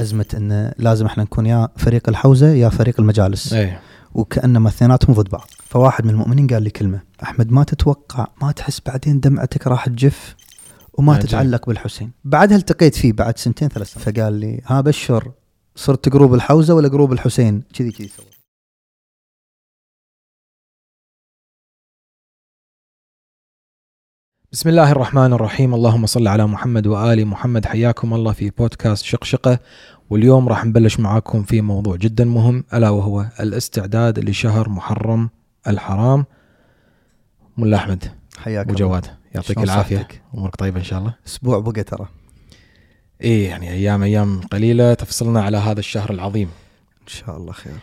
أزمة انه لازم إحنا نكون يا فريق الحوزة يا فريق المجالس. إيه. وكأنما اثنيناتهم ضد بعض. فواحد من المؤمنين قال لي كلمة أحمد ما تتوقع ما تحس بعدين دمعتك راح تجف وما عجيب. تتعلق بالحسين؟ بعدها التقيت فيه؟ بعد سنتين ثلاث سنين. فقال لي ها بشر صرت group الحوزة ولا group الحسين؟ كذي كذي سوى بسم الله الرحمن الرحيم اللهم صل على محمد وآل محمد حياكم الله في بودكاست شقشقة واليوم راح نبلش معاكم في موضوع جدا مهم ألا وهو الاستعداد لشهر محرم الحرام ملا أحمد حياك أبو الله. جواد يعطيك العافية؟ أمورك طيبة إن شاء الله؟ أسبوع بقى ترى. إيه يعني أيام أيام قليلة تفصلنا على هذا الشهر العظيم. إن شاء الله خير.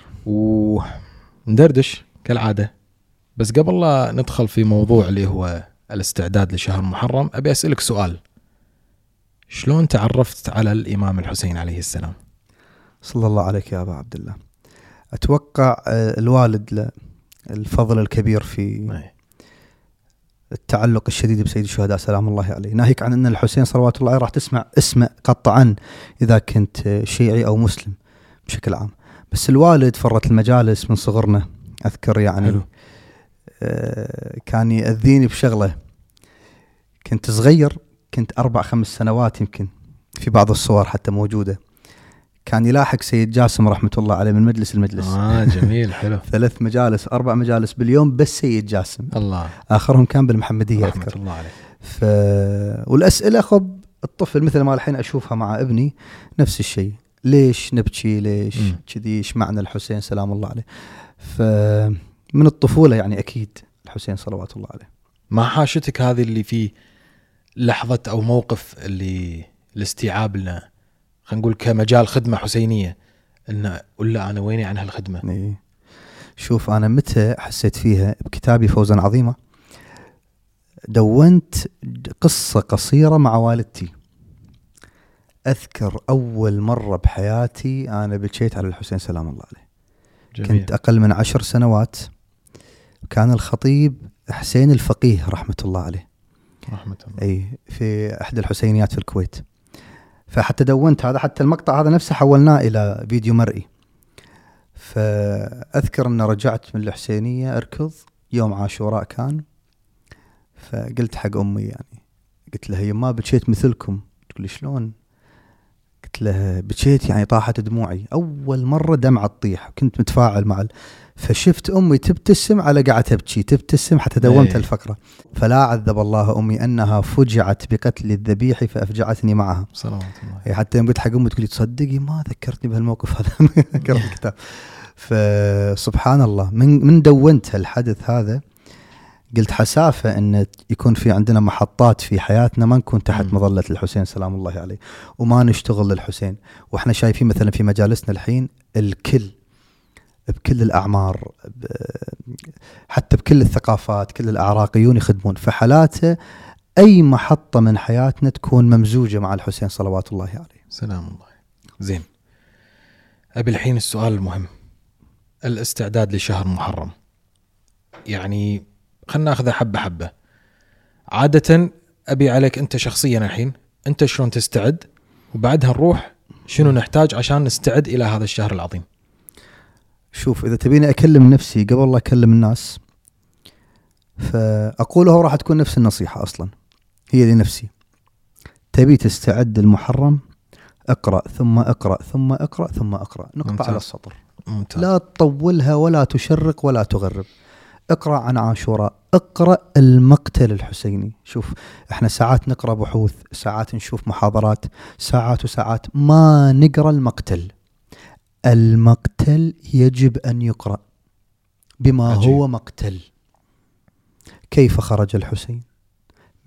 وندردش كالعادة. بس قبل لا ندخل في موضوع اللي هو الاستعداد لشهر محرم أبي أسألك سؤال. شلون تعرفت على الإمام الحسين عليه السلام؟ صلى الله عليك يا أبا عبد الله أتوقع آه، الوالد له الفضل الكبير في إيه. التعلق الشديد بسيد الشهداء سلام الله عليه. ناهيك عن أن الحسين صلوات الله عليه راح تسمع اسمه قطعا إذا كنت شيعي أو مسلم بشكل عام. بس الوالد فرت المجالس من صغرنا أذكر يعني حلو. آه، كان يأذيني بشغلة. كنت صغير كنت أربع خمس سنوات يمكن في بعض الصور حتى موجودة. كان يلاحق سيد جاسم رحمة الله عليه من مجلس المجلس آه جميل حلو. ثلاث مجالس أربع مجالس باليوم بس سيد جاسم. الله. آخرهم كان بالمحمدية رحمة أذكر. الله عليه. ف والأسئلة خب الطفل مثل ما الحين أشوفها مع ابني نفس الشيء. ليش نبكي؟ ليش. كذي؟ إيش معنى الحسين؟ سلام الله عليه. فمن الطفولة يعني أكيد الحسين صلوات الله عليه. ما حاشتك هذه اللي في لحظة أو موقف اللي الاستيعاب لنا خلينا نقول كمجال خدمة حسينية إن ولا أنا ويني عن هالخدمة؟ إيه. شوف أنا متى حسيت فيها بكتابي فوزا عظيمه دونت قصة قصيرة مع والدتي. أذكر أول مرة بحياتي أنا بكيت على الحسين سلام الله عليه. جميل. كنت أقل من عشر سنوات. كان الخطيب حسين الفقيه رحمة الله عليه. رحمة الله. اي في إحدى الحسينيات في الكويت. فحتى دونت هذا حتى المقطع هذا نفسه حولناه إلى فيديو مرئي. فأذكر ان رجعت من الحسينية أركض يوم عاشوراء كان. فقلت حق أمي يعني قلت لها يما بكيت مثلكم؟ تقول شلون؟ قلت لها بكيت يعني طاحت دموعي. أول مرة دمعة تطيح كنت متفاعل مع. فشفت أمي تبتسم على قاعدة تبكي تبتسم حتى دونت إيه. الفقرة. فلا عذب الله أمي أنها فجعت بقتل الذبيح فأفجعتني معها. صلوات الله يعني حتى يوم قلت حق أمي تقول لي تصدقي ما ذكرتني بهالموقف هذا ذكرت الكتاب. فسبحان الله من من دونت هالحدث هذا قلت حسافة إن يكون في عندنا محطات في حياتنا ما نكون تحت. مظلة الحسين سلام الله عليه وما نشتغل للحسين. وإحنا شايفين مثلا في مجالسنا الحين الكل بكل الأعمار حتى بكل الثقافات كل الأعراقيون يخدمون. فحالاته أي محطة من حياتنا تكون ممزوجة مع الحسين صلوات الله عليه. سلام الله. زين. أبي الحين السؤال المهم. الاستعداد لشهر محرم. يعني خلنا ناخذها حبة حبة. عادة أبي عليك أنت شخصيا الحين أنت شلون تستعد؟ وبعدها نروح شنو نحتاج عشان نستعد إلى هذا الشهر العظيم. شوف إذا تبيني أكلم نفسي قبل لا أكلم الناس فاقوله راح تكون نفس النصيحة أصلا. هي لنفسي تبي تستعد المحرم اقرأ ثم اقرأ ثم اقرأ ثم اقرأ. نقطة ممتاز. على السطر. ممتاز. لا تطولها ولا تشرق ولا تغرب. اقرأ عن عاشوراء. اقرأ المقتل الحسيني. شوف إحنا ساعات نقرأ بحوث ساعات نشوف محاضرات ساعات وساعات ما نقرأ المقتل. المقتل يجب أن يقرأ بما عجيب. هو مقتل. كيف خرج الحسين؟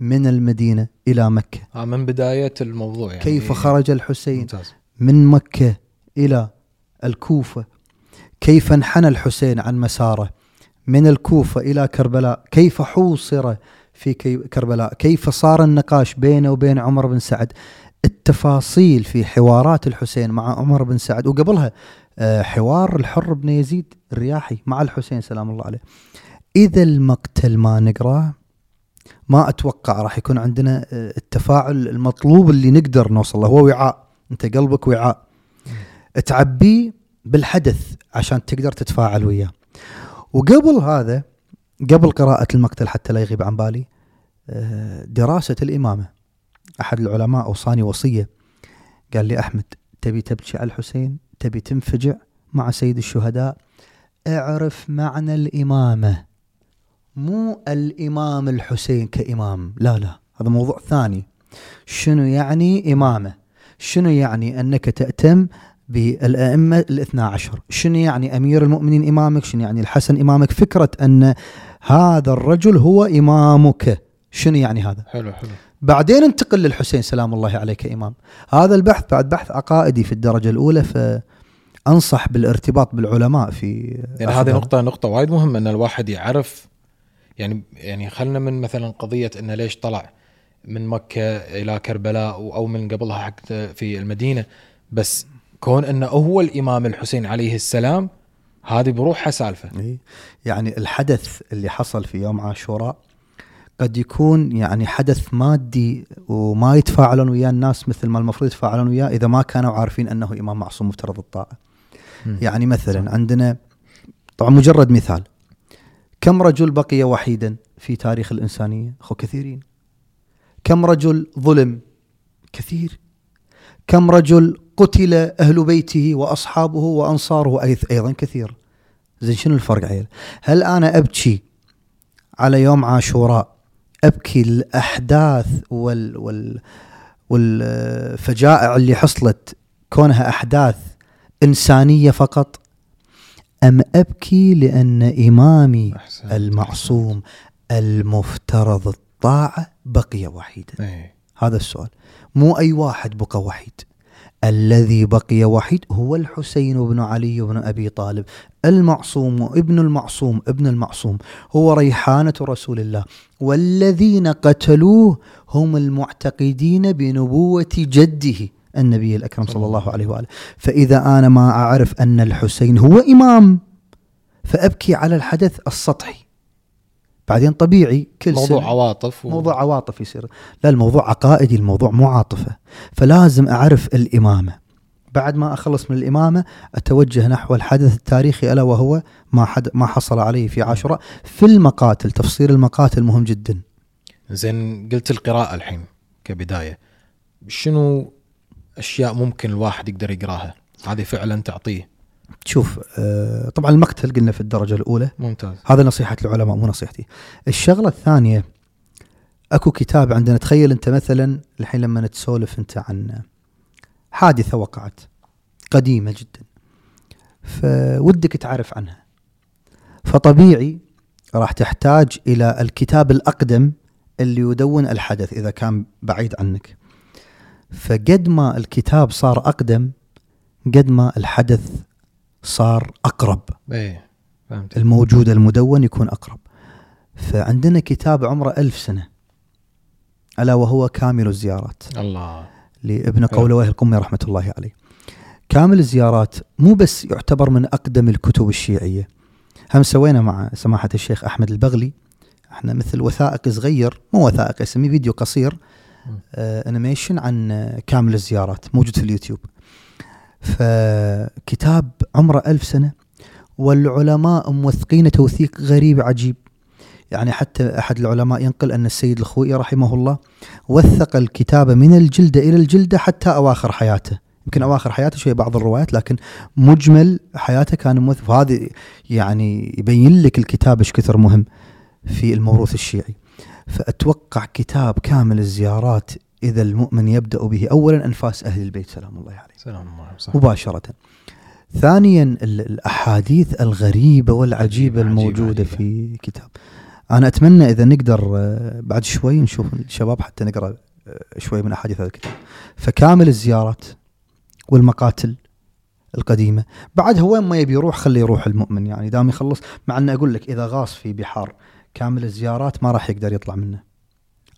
من المدينة إلى مكة. آه من بداية الموضوع يعني. كيف خرج الحسين؟ ممتاز. من مكة إلى الكوفة. كيف انحنى الحسين عن مساره؟ من الكوفة إلى كربلاء. كيف حوصر في كربلاء؟ كيف صار النقاش بينه وبين عمر بن سعد؟ التفاصيل في حوارات الحسين مع عمر بن سعد وقبلها آه، حوار الحر بن يزيد الرياحي مع الحسين سلام الله عليه. إذا المقتل ما نقراه ما أتوقع راح يكون عندنا آه، التفاعل المطلوب اللي نقدر نوصل له هو وعاء. أنت قلبك وعاء. تعبيه بالحدث عشان تقدر تتفاعل وياه. وقبل هذا قبل قراءة المقتل حتى لا يغيب عن بالي آه، دراسة الإمامة. أحد العلماء أوصاني وصية. قال لي أحمد تبي تبكي على الحسين؟ تبي تنفجع مع سيد الشهداء؟ اعرف معنى الإمامة. مو الإمام الحسين كإمام. لا لا هذا موضوع ثاني. شنو يعني إمامة؟ شنو يعني أنك تأتم بالأئمة الاثنى عشر؟ شنو يعني أمير المؤمنين إمامك؟ شنو يعني الحسن إمامك؟ فكرة أن هذا الرجل هو إمامك. شنو يعني هذا؟ حلو حلو. بعدين انتقل للحسين سلام الله عليك إمام. هذا البحث بعد بحث عقائدي في الدرجة الأولى فأنصح بالارتباط بالعلماء في يعني هذه نقطة نقطة وايد مهمة أن الواحد يعرف يعني يعني خلنا من مثلا قضية أنه ليش طلع من مكة إلى كربلاء أو من قبلها حتى في المدينة بس كون أنه هو الإمام الحسين عليه السلام هذه بروحها سالفة. إيه. يعني الحدث اللي حصل في يوم عاشوراء قد يكون يعني حدث مادي وما يتفاعلون وياه الناس مثل ما المفروض يتفاعلون وياه إذا ما كانوا عارفين أنه إمام معصوم مفترض الطاعة. يعني مثلا عندنا طبعا مجرد مثال كم رجل بقي وحيدا في تاريخ الإنسانية؟ أخو كثيرين. كم رجل ظلم؟ كثير. كم رجل قتل أهل بيته وأصحابه وأنصاره أيضا كثير. زين شنو الفرق عيل؟ هل أنا أبكي على يوم عاشوراء أبكي الأحداث وال وال والفجائع اللي حصلت. كونها أحداث إنسانية فقط. أم أبكي لأن إمامي أحسن المعصوم أحسن. المفترض الطاعة بقي وحيدا؟ أي. هذا السؤال. مو أي واحد بقى وحيد. الذي بقي وحيد هو الحسين بن علي بن أبي طالب المعصوم ابن المعصوم ابن المعصوم هو ريحانة رسول الله. والذين قتلوه هم المعتقدين بنبوة جده النبي الأكرم صلى الله عليه وآله. فإذا أنا ما أعرف أن الحسين هو إمام فأبكي على الحدث السطحي. بعدين طبيعي كل موضوع سنة عواطف و... موضوع عواطف يصير. لا الموضوع عقائدي الموضوع مو عاطفة. فلازم أعرف الإمامة. بعد ما أخلص من الإمامة أتوجه نحو الحدث التاريخي ألا وهو ما حد ما حصل عليه في عاشوراء في المقاتل تفصيل المقاتل مهم جدا. زين قلت القراءة الحين كبداية. شنو أشياء ممكن الواحد يقدر يقراها؟ هذه فعلا تعطيه. شوف آه، طبعا المقتل قلنا في الدرجة الأولى. ممتاز. هذا نصيحة العلماء مو نصيحتي. الشغلة الثانية أكو كتاب عندنا تخيل أنت مثلا الحين لما تسولف أنت عن حادثة وقعت قديمة جدا فودك تعرف عنها. فطبيعي راح تحتاج إلى الكتاب الأقدم اللي يدون الحدث إذا كان بعيد عنك. فقد ما الكتاب صار أقدم قد ما الحدث صار أقرب. إيه فهمت. الموجود المدون يكون أقرب. فعندنا كتاب عمره ألف سنة ألا وهو كامل الزيارات. الله. لابن قولويه القمي رحمة الله عليه. كامل الزيارات مو بس يعتبر من أقدم الكتب الشيعية. هم سوينا مع سماحة الشيخ أحمد البغلي. إحنا مثل وثائقي صغير مو وثائقي اسميه فيديو قصير آه animation عن كامل الزيارات موجود في اليوتيوب. فكتاب عمره ألف سنة والعلماء موثقين توثيق غريب عجيب. يعني حتى أحد العلماء ينقل أن السيد الخوئي رحمه الله وثق الكتاب من الجلدة إلى الجلدة حتى أواخر حياته. يمكن أواخر حياته شوي بعض الروايات لكن مجمل حياته كان موثق وهذا يعني يبين لك الكتاب إيش كثر مهم في الموروث الشيعي. فأتوقع كتاب كامل الزيارات إذا المؤمن يبدأ به أولا أنفاس أهل البيت سلام الله عليه سلام الله. مباشرة. ثانيا الأحاديث الغريبة والعجيبة الموجودة. في كتاب. أنا أتمنى إذا نقدر آه، بعد شوي نشوف الشباب حتى نقرأ آه، شوي من أحاديث هذا الكتاب. فكامل الزيارات والمقاتل القديمة. بعدها وين ما يبي يروح خليه يروح المؤمن يعني دام يخلص. مع أن أقول لك إذا غاص في بحار كامل الزيارات ما راح يقدر يطلع منه.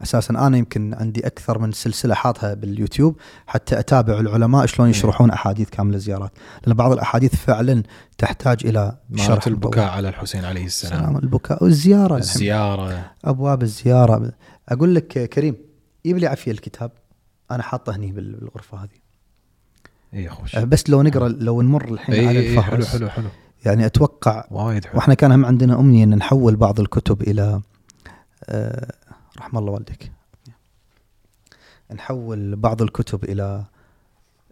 أساسا أنا يمكن عندي أكثر من سلسلة حاطها باليوتيوب حتى أتابع العلماء شلون إيه. يشرحون أحاديث كامل الزيارات لأن بعض الأحاديث فعلا تحتاج إلى شرح البكاء على الحسين عليه السلام. سلام البكاء والزيارة الزيارة. أبواب الزيارة. أقول لك كريم جيب لي عافية الكتاب. أنا حاطه هني بالغرفة هذه. اي خوش. آه، بس لو نقرأ لو نمر الحين اي على حلو الفهرس حلو حلو. يعني أتوقع وايد حلو. وإحنا كان هم عندنا أمنية إن نحول بعض الكتب إلى آه، رحم الله والديك. نحول بعض الكتب إلى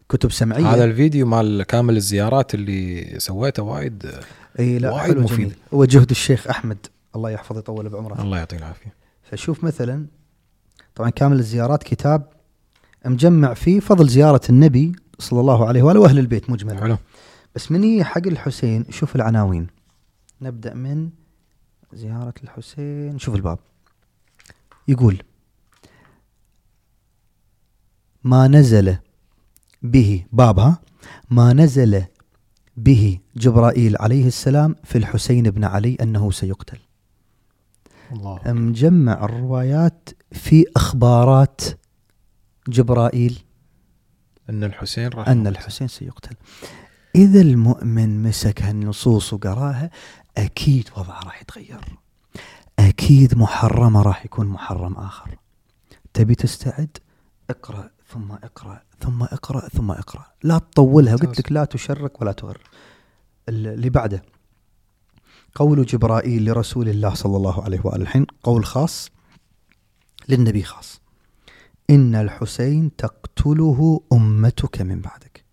كتب سمعية. هذا الفيديو مال كامل الزيارات اللي سويته وايد إي لا وايد مفيد. جميل. هو جهد الشيخ أحمد. الله يحفظه يطول بعمره. الله يعطيه العافية. فشوف مثلا طبعا كامل الزيارات كتاب مجمع فيه فضل زيارة النبي صلى الله عليه وآله وأهل البيت مجملا. حلو. بس من هي حق الحسين؟ شوف العناوين. نبدأ من زيارة الحسين. شوف الباب. يقول ما نزل به بابها ما نزل به جبرائيل عليه السلام في الحسين بن علي أنه سيقتل. الله مجمع الروايات في أخبارات جبرائيل؟ أن الحسين راح أن الحسين سيقتل. إذا المؤمن مسك هالنصوص وقراها أكيد وضعه راح يتغير. أكيد محرمه راح يكون محرم آخر. تبي تستعد؟ اقرأ ثم اقرأ ثم اقرأ ثم اقرأ. لا تطولها. قلت لك لا تشرك ولا تغر. ال- اللي بعده. قول جبرائيل لرسول الله صلى الله عليه وآله الحين قول خاص للنبي خاص. إن الحسين تقتله أمتك من بعدك.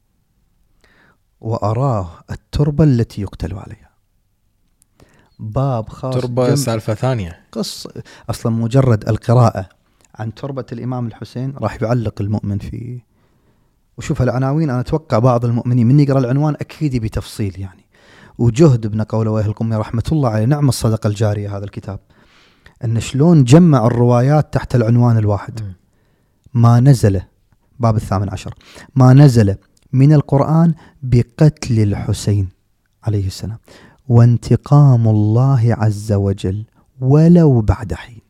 وأراه التربة التي يقتل عليها. باب خاص تربة جم- سالفة ثانية. قص أصلا مجرد القراءة عن تربة الإمام الحسين راح يعلق المؤمن في وشوف العناوين أنا أتوقع بعض المؤمنين من يقرأ العنوان أكيد يبي تفصيل يعني. وجهد ابن قولويه القمي رحمة الله عليه نعم الصدقة الجارية هذا الكتاب. أن شلون جمع الروايات تحت العنوان الواحد. ما نزل باب الثامن عشر ما نزل من القرآن بقتل الحسين عليه السلام. وانتقام الله عز وجل ولو بعد حين.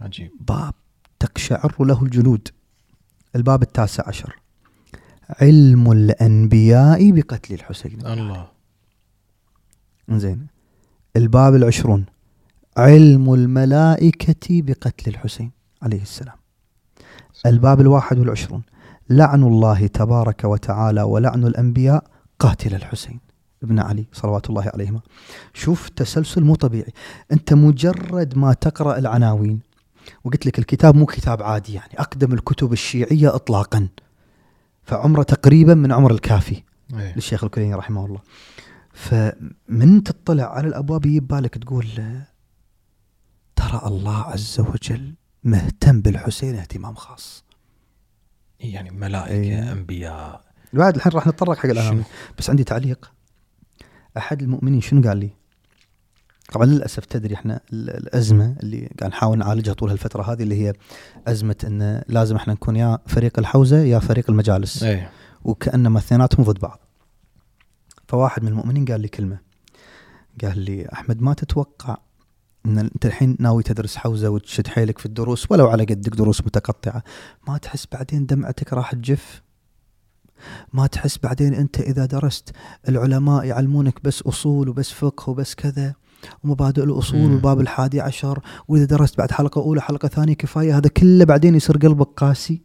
عجيب. باب تقشعر له الجلود. الباب التاسع عشر. علم الأنبياء بقتل الحسين. الله. زين. الباب العشرون. علم الملائكة بقتل الحسين عليه السلام. الباب الواحد والعشرون. لعن الله تبارك وتعالى ولعن الأنبياء قاتل الحسين. ابن علي صلوات الله عليهما. شوف تسلسل مو طبيعي. أنت مجرد ما تقرأ العناوين وقلت لك الكتاب مو كتاب عادي يعني أقدم الكتب الشيعية إطلاقا. فعمره تقريبا من عمر الكافي إيه. للشيخ الكليني رحمه الله. فمن تطلع على الأبواب بالك تقول ترى الله عز وجل مهتم بالحسين اهتمام خاص. يعني ملائكة إيه. أنبياء. بعد الحين راح نتطرق حق؟ العناوين بس عندي تعليق. أحد المؤمنين شنو قال لي؟ طبعا للأسف تدري إحنا ال- الأزمة اللي قاعد نحاول نعالجها طول هالفترة هذه اللي هي أزمة إن لازم إحنا نكون يا فريق الحوزة يا فريق المجالس. إيه. وكأنما اثنيناتهم ضد بعض. فواحد من المؤمنين قال لي كلمة. قال لي أحمد ما تتوقع إن أنت الحين ناوي تدرس حوزة وتشد حيلك في الدروس؟ ولو على قدك دروس متقطعة. ما تحس بعدين دمعتك راح تجف؟ ما تحس بعدين أنت إذا درست العلماء يعلمونك بس أصول وبس فقه وبس كذا ومبادئ الأصول. والباب الحادي عشر وإذا درست بعد حلقة أولى حلقة ثانية كفاية هذا كله بعدين يصير قلبك قاسي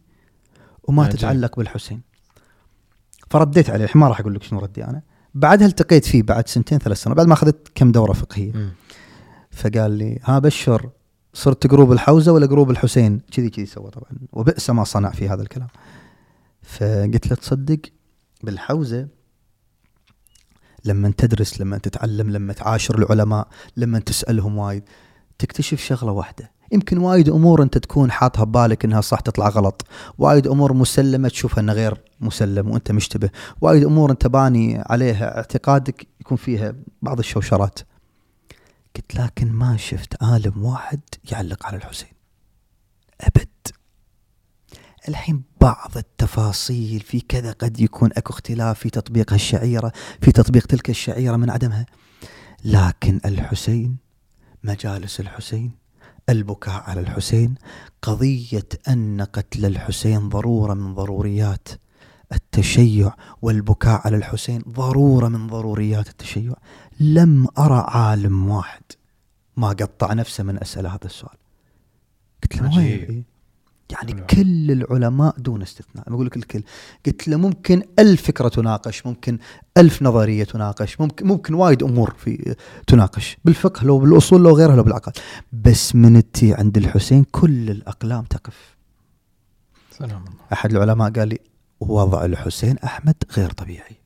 وما عجيب. تتعلق بالحسين فرديت عليه ما راح أقول لك شنو ردي أنا بعدها التقيت فيه بعد سنتين ثلاث سنوات بعد ما أخذت كم دورة فقهية مم. فقال لي ها بشر صرت group الحوزة ولا group الحسين كذي كذي سوى طبعا وبئس ما صنع في هذا الكلام فقلت له تصدق بالحوزة لما تدرس لما تتعلم لما تعاشر العلماء لما تسألهم وايد تكتشف شغلة واحدة. يمكن وايد أمور أنت تكون حاطها ببالك إنها صح تطلع غلط. وايد أمور مسلمة تشوفها إنها غير مسلم وأنت مشتبه. وايد أمور أنت باني عليها اعتقادك يكون فيها بعض الشوشرات. قلت لكن ما شفت عالم واحد يعلق على الحسين. أبد. الحين بعض التفاصيل في كذا قد يكون أكو اختلاف في تطبيق هالشعيرة في تطبيق تلك الشعيرة من عدمها. لكن الحسين مجالس الحسين البكاء على الحسين قضية أن قتل الحسين ضرورة من ضروريات التشيع والبكاء على الحسين ضرورة من ضروريات التشيع. لم أرى عالم واحد ما قطع نفسه من اساله هذا السؤال. قلت له؟ يعني حلو. كل العلماء دون استثناء. أقول لك الكل. قلت له ممكن ألف فكرة تناقش ممكن ألف نظرية تناقش ممكن ممكن وايد أمور في تناقش. بالفقه لو بالأصول لو غيرها لو بالعقل. بس من تي عند الحسين كل الأقلام تقف. سلام الله. أحد العلماء قال لي وضع الحسين أحمد غير طبيعي.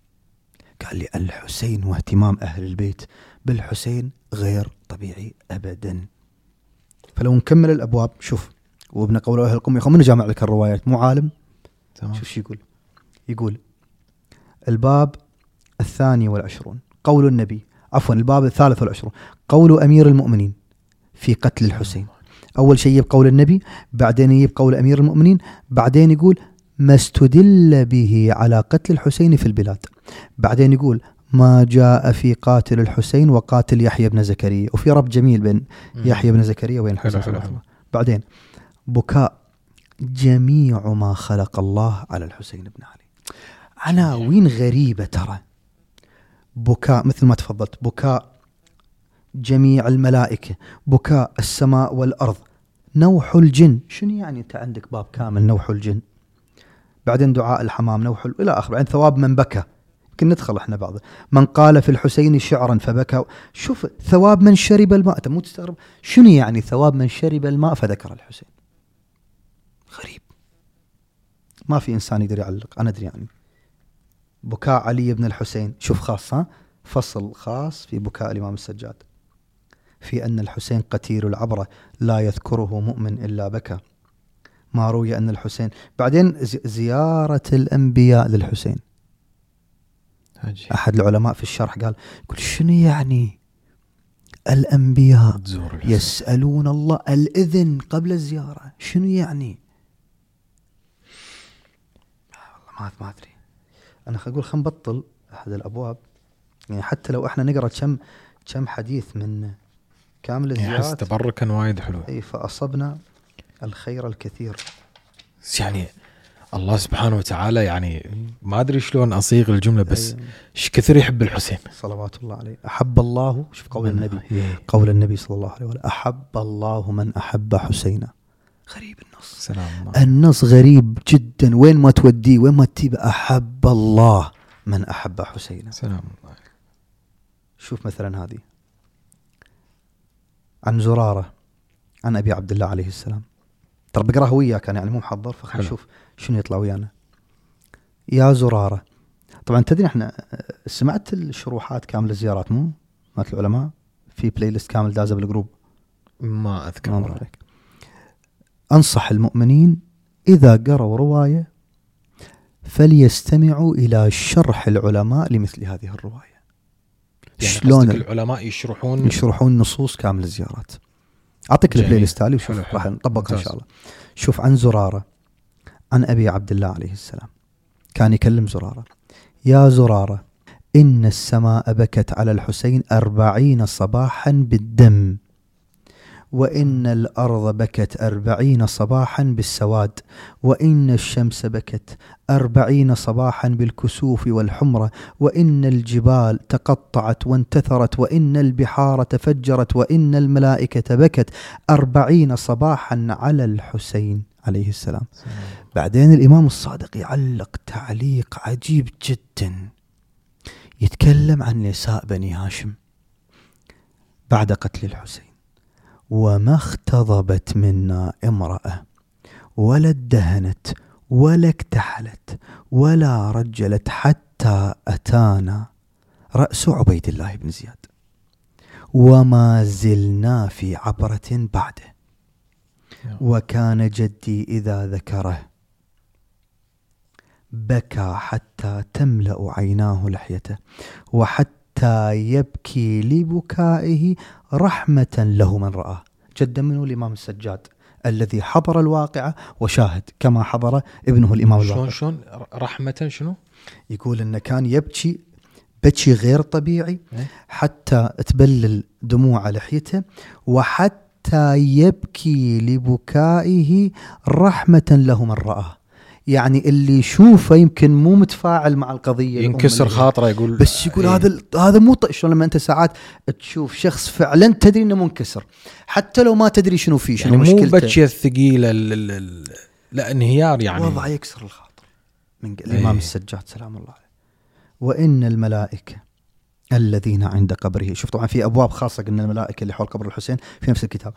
قال لي الحسين واهتمام أهل البيت بالحسين غير طبيعي أبدا. فلو نكمل الأبواب شوف وابن قول أهل القم يقول من جامع لك الروايات؟ مو عالم؟ تمام. شوف شو يقول. يقول الباب الثاني والعشرون قول النبي عفوا الباب الثالث والعشرون قول أمير المؤمنين في قتل الحسين. أول شيء يجيب قول النبي بعدين يجيب قول أمير المؤمنين بعدين يقول ما استدل به على قتل الحسين في البلاد. بعدين يقول ما جاء في قاتل الحسين وقاتل يحيى بن زكريا. وفي رب جميل بين يحيى بن زكريا وبين الحسين. بعدين بكاء. جميع ما خلق الله على الحسين بن علي. عناوين غريبة ترى؟ بكاء مثل ما تفضلت. بكاء جميع الملائكة بكاء السماء والأرض. نوح الجن. شنو يعني أنت عندك باب كامل نوح الجن؟ بعدين دعاء الحمام نوح ال- إلى آخره بعدين ثواب من بكى. يمكن ندخل إحنا بعض. من قال في الحسين شعرا فبكى. شوف ثواب من شرب الماء. أنت مو تستغرب؟ شنو يعني ثواب من شرب الماء فذكر الحسين غريب ما في إنسان يقدر يعلق. أنا أدري يعني. بكاء علي بن الحسين. شوف خاص ها؟ فصل خاص في بكاء الإمام السجاد. في أن الحسين قتيل العبرة. لا يذكره مؤمن إلا بكى. ما روي أن الحسين. بعدين زي- زيارة الأنبياء للحسين. عجيب. أحد العلماء في الشرح قال يقول شنو يعني الأنبياء. يسألون الله الإذن قبل الزيارة؟ شنو يعني آه، والله ما ما أدري. أنا أقول خلينا نبطل أحد الأبواب. يعني حتى لو إحنا نقرأ كم كم حديث من كامل يعني أحس الزيارات تبركا وايد حلو. إي فأصبنا الخير الكثير. يعني الله سبحانه وتعالى يعني ما أدري شلون أصيغ الجملة بس. إيش كثر يحب الحسين. صلوات الله عليه. أحب الله شوف قول النبي. قول النبي صلى الله عليه وسلم أحب الله من أحب حسينا. غريب النص. سلام الله. النص غريب جدا. وين ما توديه وين ما تجيب أحب الله من أحب حسينا سلام الله. شوف مثلا هذه. عن زرارة عن أبي عبد الله عليه السلام. ترى بقرأها وياك أنا يعني مو محضر فخلينا. نشوف شنو يطلع ويانا. يا زرارة. طبعا تدري إحنا آه، سمعت الشروحات كاملة الزيارات مو؟ مالت العلماء. في playlist كامل دازة بال group ما أذكر. ما. عليك. أنصح المؤمنين إذا قروا رواية فليستمعوا إلى شرح العلماء لمثل هذه الرواية. يعني شلون العلماء يشرحون يشرحون نصوص كامل الزيارات. أعطيك جميل. ال playlist هذه وشوف. راح نطبقها إن ممتاز. شاء الله. شوف عن زرارة. عن أبي عبد الله عليه السلام. كان يكلم زرارة. يا زرارة إن السماء بكت على الحسين أربعين صباحا بالدم. وإن الأرض بكت أربعين صباحا بالسواد وإن الشمس بكت أربعين صباحا بالكسوف والحمرة وإن الجبال تقطعت وانتثرت وإن البحار تفجرت وإن الملائكة بكت أربعين صباحا على الحسين عليه السلام سلام. بعدين الإمام الصادق يعلق تعليق عجيب جدا يتكلم عن نساء بني هاشم بعد قتل الحسين وما اختضبت منا امرأة ولا ادهنت ولا اكتحلت ولا رجلت حتى أتانا رأس عبيد الله بن زياد. وما زلنا في عبرة بعده. وكان جدي إذا ذكره بكى حتى تملأ عيناه لحيته وحتى يبكي لبكائه رحمة له من رآه جدا منه الإمام السجاد الذي حضر الواقعة وشاهد كما حضر ابنه الإمام الواقع شلون شلون رحمة شنو؟ يقول أنه كان يبكي بكي غير طبيعي إيه؟ حتى تبلل دموع لحيته وحتى يبكي لبكائه رحمة له من رآه يعني اللي يشوفه يمكن مو متفاعل مع القضية الأم ينكسر خاطره يقول بس يقول إيه. هذا هذا مو شلون لما أنت ساعات تشوف شخص فعلا تدري إنه منكسر حتى لو ما تدري شنو فيه شنو يعني مو مشكلته. بكيه الثقيله ال- ال- ال- لا انهيار يعني. وضع يكسر الخاطر. من الإمام إيه. السجاد سلام الله عليه. وإن الملائكة الذين عند قبره شوف طبعا في أبواب خاصة قلنا الملائكة اللي حول قبر الحسين في نفس الكتاب.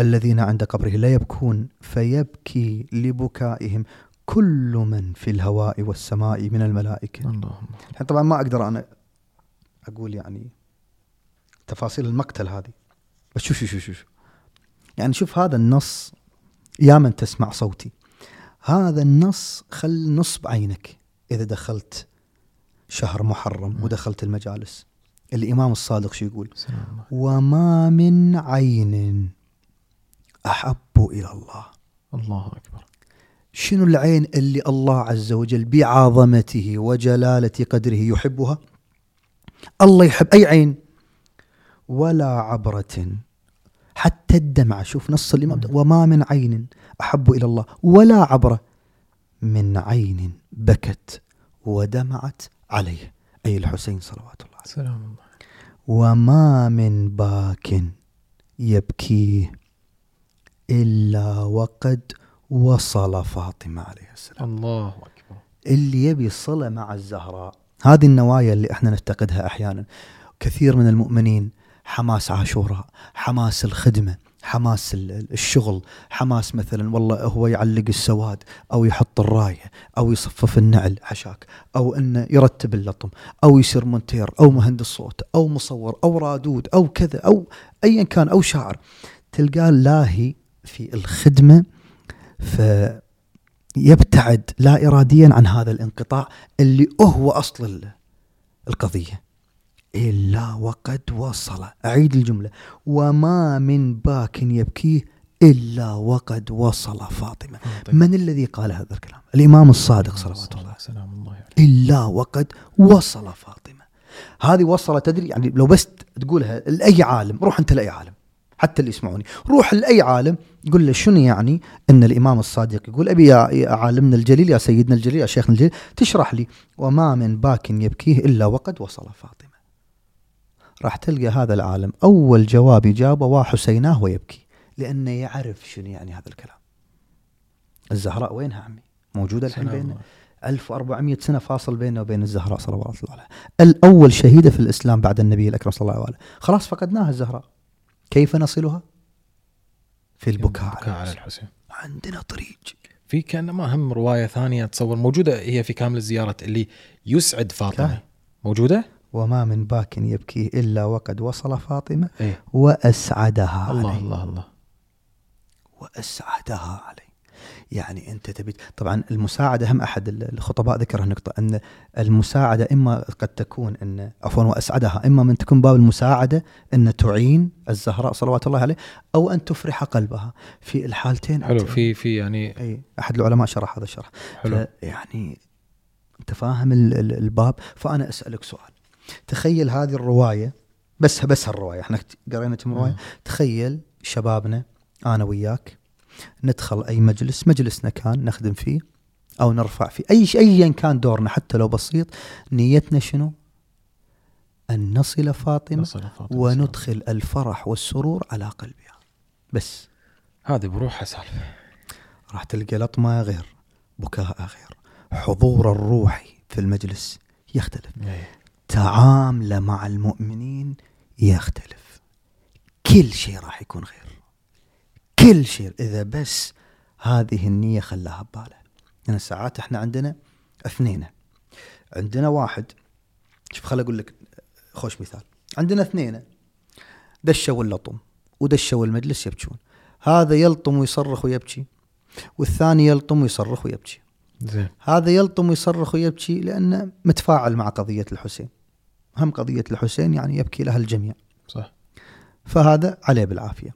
الذين عند قبره لا يبكون فيبكي لبكائهم. كل من في الهواء والسماء من الملائكة. اللهم. طبعا ما أقدر أنا أقول يعني تفاصيل المقتل هذه. بس شوف شوف شوف يعني شوف هذا النص يا من تسمع صوتي. هذا النص خل نصب عينك إذا دخلت شهر محرم ودخلت المجالس. الإمام الصادق شو يقول؟ وما من عين أحب إلى الله. الله أكبر. شنو العين اللي الله عز وجل بعظمته وجلالة قدره يحبها؟ الله يحب أي عين؟ ولا عبرة. حتى الدمعة شوف نص الإمام وما من عين أحب إلى الله. ولا عبرة. من عين بكت ودمعت عليه. أي الحسين صلوات الله عليه. سلام الله وما من باك يبكيه إلا وقد وصل فاطمة عليه السلام. الله أكبر. اللي يبي صلة مع الزهراء هذه النوايا اللي إحنا نفتقدها أحيانا. كثير من المؤمنين حماس عاشوراء حماس الخدمة حماس ال- ال- الشغل حماس مثلا والله هو يعلق السواد أو يحط الراية أو يصفف النعل حشاك أو أنه يرتب اللطم أو يصير مونتير أو مهندس صوت أو مصور أو رادود أو كذا أو أيا كان أو شاعر. تلقاه لاهي في الخدمة فيبتعد لا إراديا عن هذا الانقطاع اللي هو أصل ال- القضية. إلا وقد وصل. أعيد الجملة. وما من باك يبكيه إلا وقد وصل فاطمة. من الذي قال هذا الكلام؟ الإمام الصادق صلوات الله. سلام الله عليه. إلا وقد وصل فاطمة. هذه وصل تدري يعني لو بس تقولها لأي عالم روح أنت لأي عالم حتى اللي يسمعوني روح لأي عالم قل له شنو يعني أن الإمام الصادق يقول أبي يا عالمنا الجليل يا سيدنا الجليل يا شيخنا الجليل تشرح لي. وما من باك يبكيه إلا وقد وصل فاطمة. راح تلقى هذا العالم. أول جواب يجابه وحسيناه ويبكي لأنه يعرف شنو يعني هذا الكلام. الزهراء وينها عمي؟ موجودة الحين بيننا؟ الله. 1400 سنة فاصل بيننا وبين الزهراء صلوات الله عليها الأول شهيدة في الإسلام بعد النبي الأكرم صلى الله عليه وسلم. خلاص فقدناها الزهراء. كيف نصلها؟ في البكاء البكاء على الحسين. عندنا طريق. في كان ما هم رواية ثانية تصور موجودة هي في كامل الزياره اللي يسعد فاطمة. موجودة؟ وما من باك يبكي إلا وقد وصل فاطمة إيه. وأسعدها الله عليه. الله الله. وأسعدها عليه. يعني أنت تبي. طبعا المساعدة هم أحد الخطباء. ذكر النقطة أن المساعدة إما قد تكون أن عفوا وأسعدها إما من تكون باب المساعدة أن تعين الزهراء صلوات الله عليه أو أن تفرح قلبها. في الحالتين حلو. في في يعني أي أحد العلماء شرح هذا الشرح. حلو. يعني أنت فاهم ال- ال- الباب. فأنا أسألك سؤال. تخيل هذه الرواية بس بس هالرواية. إحنا قرينا كم رواية. مم. تخيل شبابنا أنا وياك ندخل أي مجلس مجلسنا كان نخدم فيه أو نرفع فيه. أي شيء ايا كان دورنا حتى لو بسيط نيتنا شنو؟ أن نصل فاطمة نصل فاطمة. وندخل الفرح والسرور على قلبها. بس. هذه بروحها سالفة. راح تلقى لطمة غير بكاء غير. حضور الروحي في المجلس يختلف. إيه. تعامله مع المؤمنين يختلف. كل شيء راح يكون غير. كل شيء. إذا بس هذه النية خلاها بباله يعني ساعات إحنا عندنا اثنين. عندنا واحد شوف خل أقول لك خوش مثال. عندنا اثنين. دشوا اللطم ودشوا المجلس يبكون. هذا يلطم ويصرخ ويبكي والثاني يلطم ويصرخ ويبكي. زين. هذا يلطم ويصرخ ويبكي لأنه متفاعل مع قضية الحسين. هم قضية الحسين يعني يبكي لها الجميع. صح. فهذا عليه بالعافية.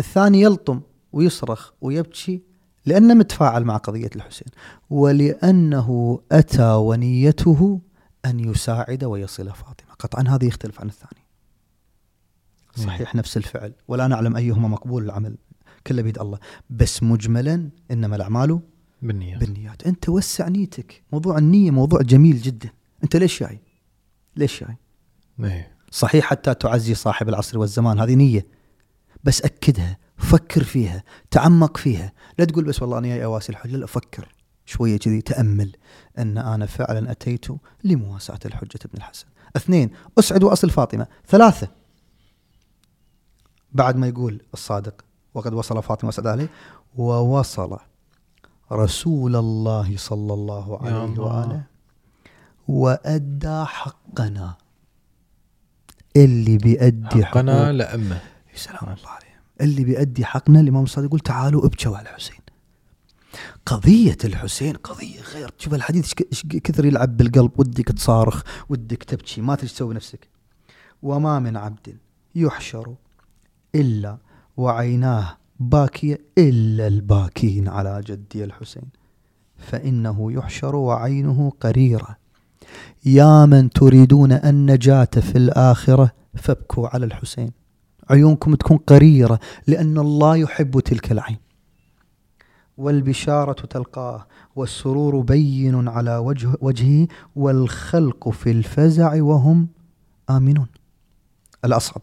الثاني يلطم ويصرخ ويبكي لأنه متفاعل مع قضية الحسين ولأنه أتى ونيته أن يساعد ويصل فاطمة. قطعا هذا يختلف عن الثاني. صحيح نفس الفعل. ولا نعلم أيهما مقبول العمل كله بيد الله. بس مجملا إنما الأعمال بالنيات. بالنيات. أنت وسع نيتك. موضوع النية موضوع جميل جدا. أنت ليش جاي؟ ليش جاي؟ إيه. صحيح حتى تعزي صاحب العصر والزمان. هذه نية. بس أكدها. فكر فيها تعمق فيها. لا تقول بس والله أنا جاي أواسي الحجه لا فكر شوية كذي تأمل أن أنا فعلا أتيت لمواساة الحجة ابن الحسن. اثنين أسعد وأصل فاطمة. ثلاثة بعد ما يقول الصادق وقد وصل فاطمة وسعد عليه ووصل رسول الله صلى الله يا عليه الله. وآله وأدى حقنا. اللي بيأدي حقنا لأمة. سلام الله اللي بيأدي حقنا الإمام الصادق يقول تعالوا ابكوا على الحسين. قضية الحسين قضية غير. شوف الحديث كثر يلعب بالقلب ودك تصارخ ودك تبكي ما تدري تسوي نفسك. وما من عبد يحشر إلا وعيناه باكية إلا الباكين على جدي الحسين. فإنه يحشر وعينه قريرة. يا من تريدون النجاة في الآخرة فابكوا على الحسين. عيونكم تكون قريرة لأن الله يحب تلك العين. والبشارة تلقاه والسرور بين على وجه وجهه والخلق في الفزع وهم آمنون. الأصعب.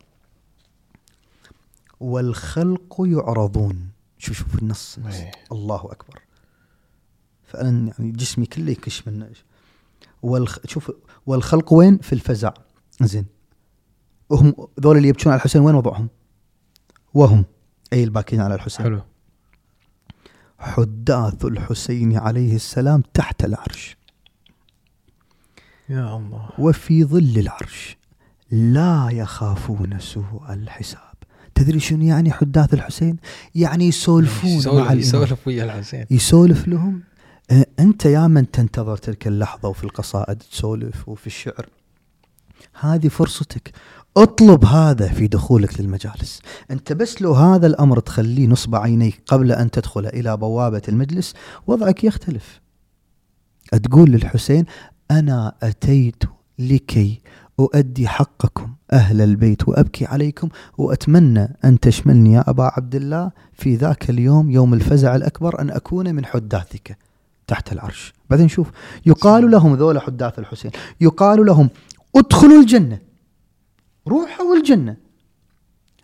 والخلق يعرضون. شوف شوف النص إيه. الله أكبر. فعلا يعني جسمي كله يكش من والخ... شوف والخلق وين؟ في الفزع. زين. وهم ذول اللي يبكون على الحسين وين وضعهم؟ وهم. أي الباكين على الحسين. حلو. حداث الحسين عليه السلام تحت العرش. يا الله. وفي ظل العرش لا يخافون سوء الحساب. تدري شنو يعني حداث الحسين؟ يعني يسولفون مع يسولف الإمام يسولف ويا الحسين. يسولف لهم. آه، أنت يا من تنتظر تلك اللحظة وفي القصائد تسولف وفي الشعر. هذه فرصتك. اطلب هذا في دخولك للمجالس. انت بس لو هذا الامر تخليه نصب عينيك قبل ان تدخل إلى بوابة المجلس وضعك يختلف. تقول للحسين أنا أتيت لكي أؤدي حقكم أهل البيت وأبكي عليكم وأتمنى أن تشملني يا أبا عبد الله في ذاك اليوم يوم الفزع الأكبر أن أكون من حداثك تحت العرش. بعدين شوف يقال لهم ذولا حداث الحسين يقال لهم ادخلوا الجنة. روحوا الجنة.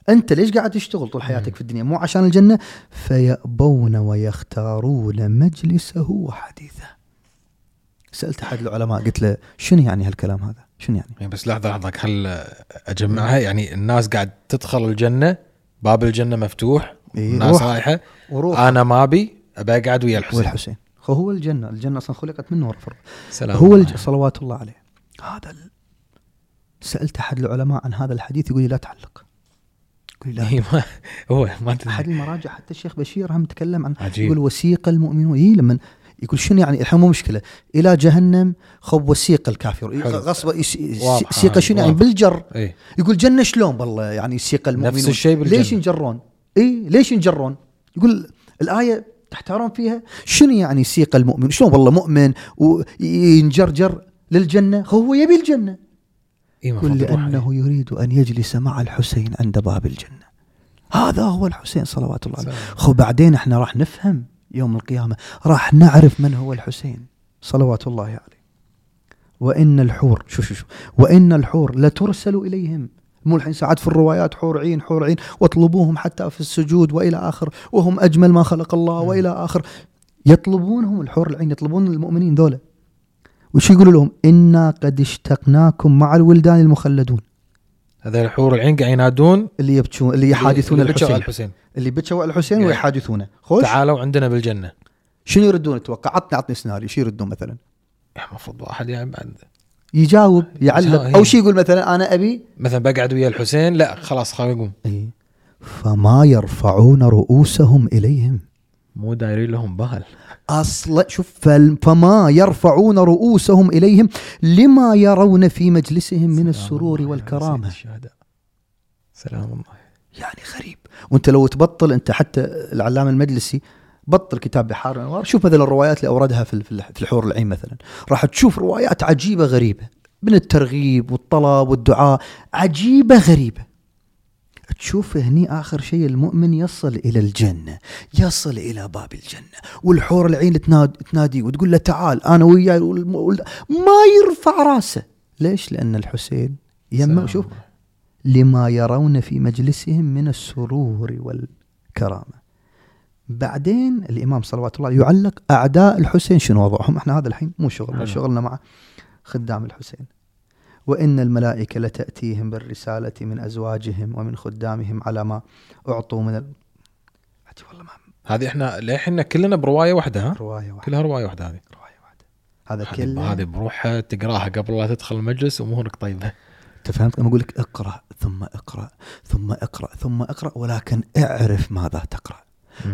أنت ليش قاعد تشتغل طول حياتك في الدنيا؟ مو عشان الجنة؟ فيأبون ويختارون مجلسه وحديثه. سألت أحد العلماء قلت له شنو يعني هالكلام هذا؟ شنو يعني؟ يعني بس لحظة لحظة خل أجمعها؟ يعني الناس قاعد تدخل الجنة باب الجنة مفتوح إيه، الناس روح. رايحة وروح. أنا ما أبي أبي أقعد ويا الحسين. والحسين. هو الجنة الجنة أصلا خلقت من نور فرد. سلام هو. الج... صلوات الله عليه. هذا ال... سألت أحد العلماء عن هذا الحديث يقول لي لا تعلق. يقول لي لا إيه، ما- هو ما أحد تدري المراجع حتى الشيخ بشير هم تكلم عن عجيب. يقول وسيق المؤمنون. اي لما يقول شنو يعني؟ الحين مو مشكلة. إلى جهنم خب وسيق الكافر. حلو. غصب. سيقه شنو يعني؟ واضحة. بالجر. إيه. يقول جنة شلون والله يعني سيق المؤمنون؟ نفس الشيء بالجنة. ليش ينجرون؟ اي ليش ينجرون؟ يقول الآية تحتارون فيها. شنو يعني سيق المؤمن؟ شلون والله مؤمن وينجرجر للجنة؟ هو يبي الجنة. إيه لأنه يريد أن يجلس مع الحسين عند باب الجنة. هذا هو الحسين صلوات الله عليه. خو بعدين إحنا راح نفهم يوم القيامة راح نعرف من هو الحسين صلوات الله عليه. وإن الحور شو شو شو. وإن الحور لترسل إليهم. مو الحين ساعات في الروايات حور عين حور عين واطلبوهم حتى في السجود وإلى آخر. وهم أجمل ما خلق الله مم. وإلى آخر. يطلبونهم الحور العين يطلبون المؤمنين ذولا. وش يقولوا لهم؟ إنا قد اشتقناكم مع الولدان المخلدون. هذا الحور العين قاعد ينادون. اللي يبكون اللي يحادثون اللي الحسين. الحسين. اللي بكوا على الحسين يعني ويحادثونه. خوش؟ تعالوا عندنا بالجنة. شنو يردون أتوقع عطني عطني سيناريو. شو يردون مثلا؟ المفروض واحد يعني بعد. يجاوب يعلق. هي. أو شيء يقول مثلا؟ أنا أبي. مثلا بقعد ويا الحسين لا خلاص خلينا نقوم. إيه. فما يرفعون رؤوسهم إليهم. مو دايرين لهم بال أصلا شوف فما يرفعون رؤوسهم إليهم لما يرون في مجلسهم من السرور والكرامة. سلام الله. يعني غريب. وأنت لو تبطل أنت حتى العلامة المجلسي بطل كتاب بحار الأنوار. شوف مثلا الروايات اللي أوردها في في في الحور العين مثلا. راح تشوف روايات عجيبة غريبة من الترغيب والطلب والدعاء. عجيبة غريبة. تشوف هني آخر شيء المؤمن يصل إلى الجنة يصل إلى باب الجنة والحور العين تناد تنادي وتقول له تعال أنا وياي ما يرفع راسه. ليش؟ لأن الحسين يما شوف. لما يرون في مجلسهم من السرور كرامة بعدين الإمام صلوات الله يعلق أعداء الحسين شنو وضعهم؟ إحنا هذا الحين مو شغلنا حلو. شغلنا مع خدام الحسين. وإن الملائكة لتأتيهم بالرسالة من أزواجهم ومن خدامهم على ما أعطوا من ال... والله ما هذه إحنا للحين كلنا برواية واحدة ها؟ رواية واحدة. كلها رواية واحدة هذه. رواية واحدة. هذا كله هذه بروحها تقراها قبل لا تدخل المجلس امورك طيبة. انت فهمت لما أقول لك اقرأ ثم اقرأ ثم اقرأ ثم اقرأ ولكن اعرف ماذا تقرأ.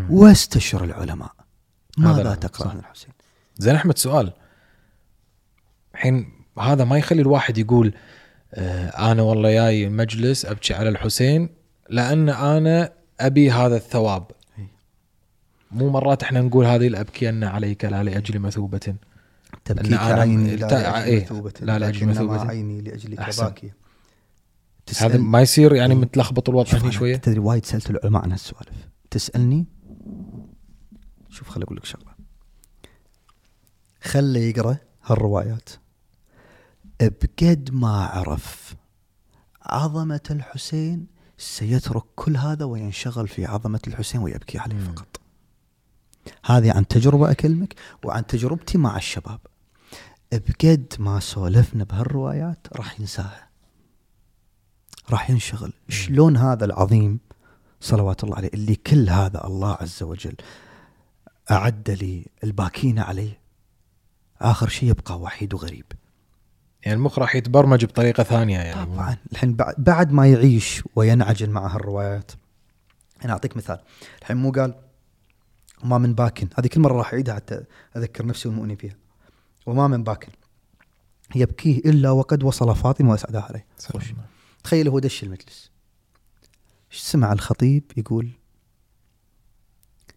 واستشر العلماء. ماذا تقرأ. عن الحسين. زين أحمد سؤال. الحين هذا ما يخلي الواحد يقول آه أنا والله جاي مجلس أبكي على الحسين لأن أنا أبي هذا الثواب. مو مرات إحنا نقول هذه الابكين عليك لا لأجل مثوبة. تبكيك أنا عيني لا لأجل إيه، مثوبة. لا لأجل لكنما مثوبة. عيني لأجلك. باكية. هذا ما يصير يعني. متلخبط الوضع أنا شوية. تدري وايد سألت العلماء عن هالسوالف. تسألني؟ شوف خل أقول لك شغلة. خله يقرأ هالروايات. بقد ما عرف عظمة الحسين سيترك كل هذا وينشغل في عظمة الحسين ويبكي عليه مم. فقط. هذه عن تجربة أكلمك وعن تجربتي مع الشباب. بقد ما سولفنا بهالروايات راح ينساها. راح ينشغل. شلون هذا العظيم صلوات الله عليه اللي كل هذا الله عز وجل أعد لي الباكين عليه؟ آخر شيء يبقى وحيد وغريب. يعني المخ راح يتبرمج بطريقة ثانية يعني. طبعا. الحين بعد- بعد ما يعيش وينعجل مع هالروايات. أنا أعطيك مثال. الحين مو قال وما من باكن. هذه كل مرة راح أعيدها حتى أذكر نفسي والمؤمنين فيها. وما من باكن. يبكيه إلا وقد وصل فاطمة وأسعدها عليه. تخيل هو دش المجلس. سمع الخطيب يقول؟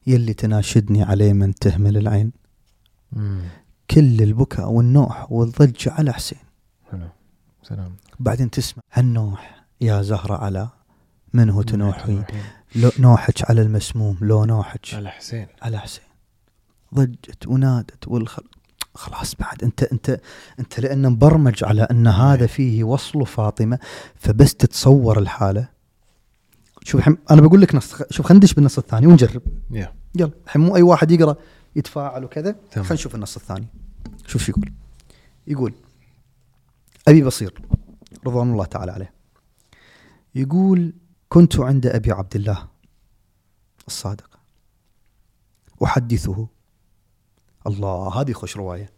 يلي تناشدني عليه من تهمل العين. مم. كل البكاء والنوح والضجة على حسين. حلو سلام. بعدين تسمع. هالنوح يا زهرة على؟ من هو تنوحين نوحك على المسموم لو نوحك على حسين. على حسين. ضجت ونادت والخل خلاص بعد. انت انت انت لأن مبرمج على أن هذا فيه وصل فاطمة فبس تتصور الحالة. شوف الحين أنا بقول لك نص شوف خلينا ندش بالنص الثاني ونجرب. يا يلا. الحين مو أي واحد يقرأ يتفاعل وكذا. خلينا نشوف النص الثاني. شوف شو يقول. يقول أبي بصير رضوان الله تعالى عليه. يقول كنت عند أبي عبد الله الصادق. أحدثه. الله هذه خوش رواية.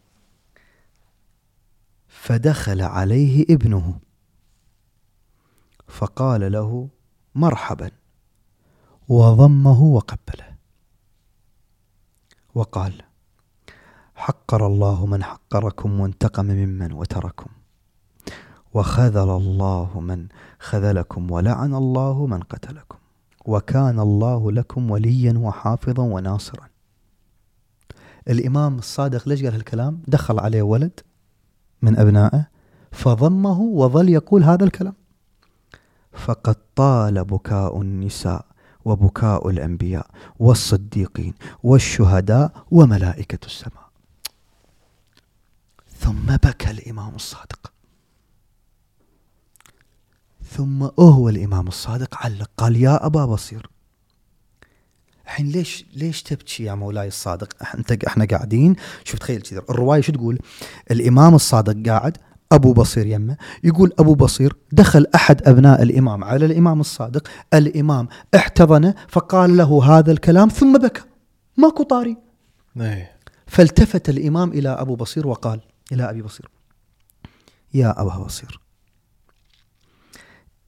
فدخل عليه ابنه. فقال له مرحبا. وضمه وقبله. وقال حقر الله من حقركم وانتقم ممن وتركم. وخذل الله من خذلكم ولعن الله من قتلكم. وكان الله لكم وليا وحافظا وناصرا. الإمام الصادق ليش قال هالكلام؟ دخل عليه ولد من أبنائه فضمه وظل يقول هذا الكلام. فقد طال بكاء النساء وبكاء الأنبياء والصديقين والشهداء وملائكة السماء. ثم بكى الإمام الصادق. ثم هو الإمام الصادق علق قال يا أبا بصير. الحين ليش ليش تبكي يا مولاي الصادق؟ أنت إحنا قاعدين شوف تخيل كذا الرواية شو تقول؟ الإمام الصادق قاعد أبو بصير يمه يقول أبو بصير دخل أحد أبناء الإمام على الإمام الصادق الإمام احتضنه فقال له هذا الكلام ثم بكى. ماكو طاري. إيه. فالتفت الإمام إلى أبو بصير وقال إلى أبي بصير يا أبا بصير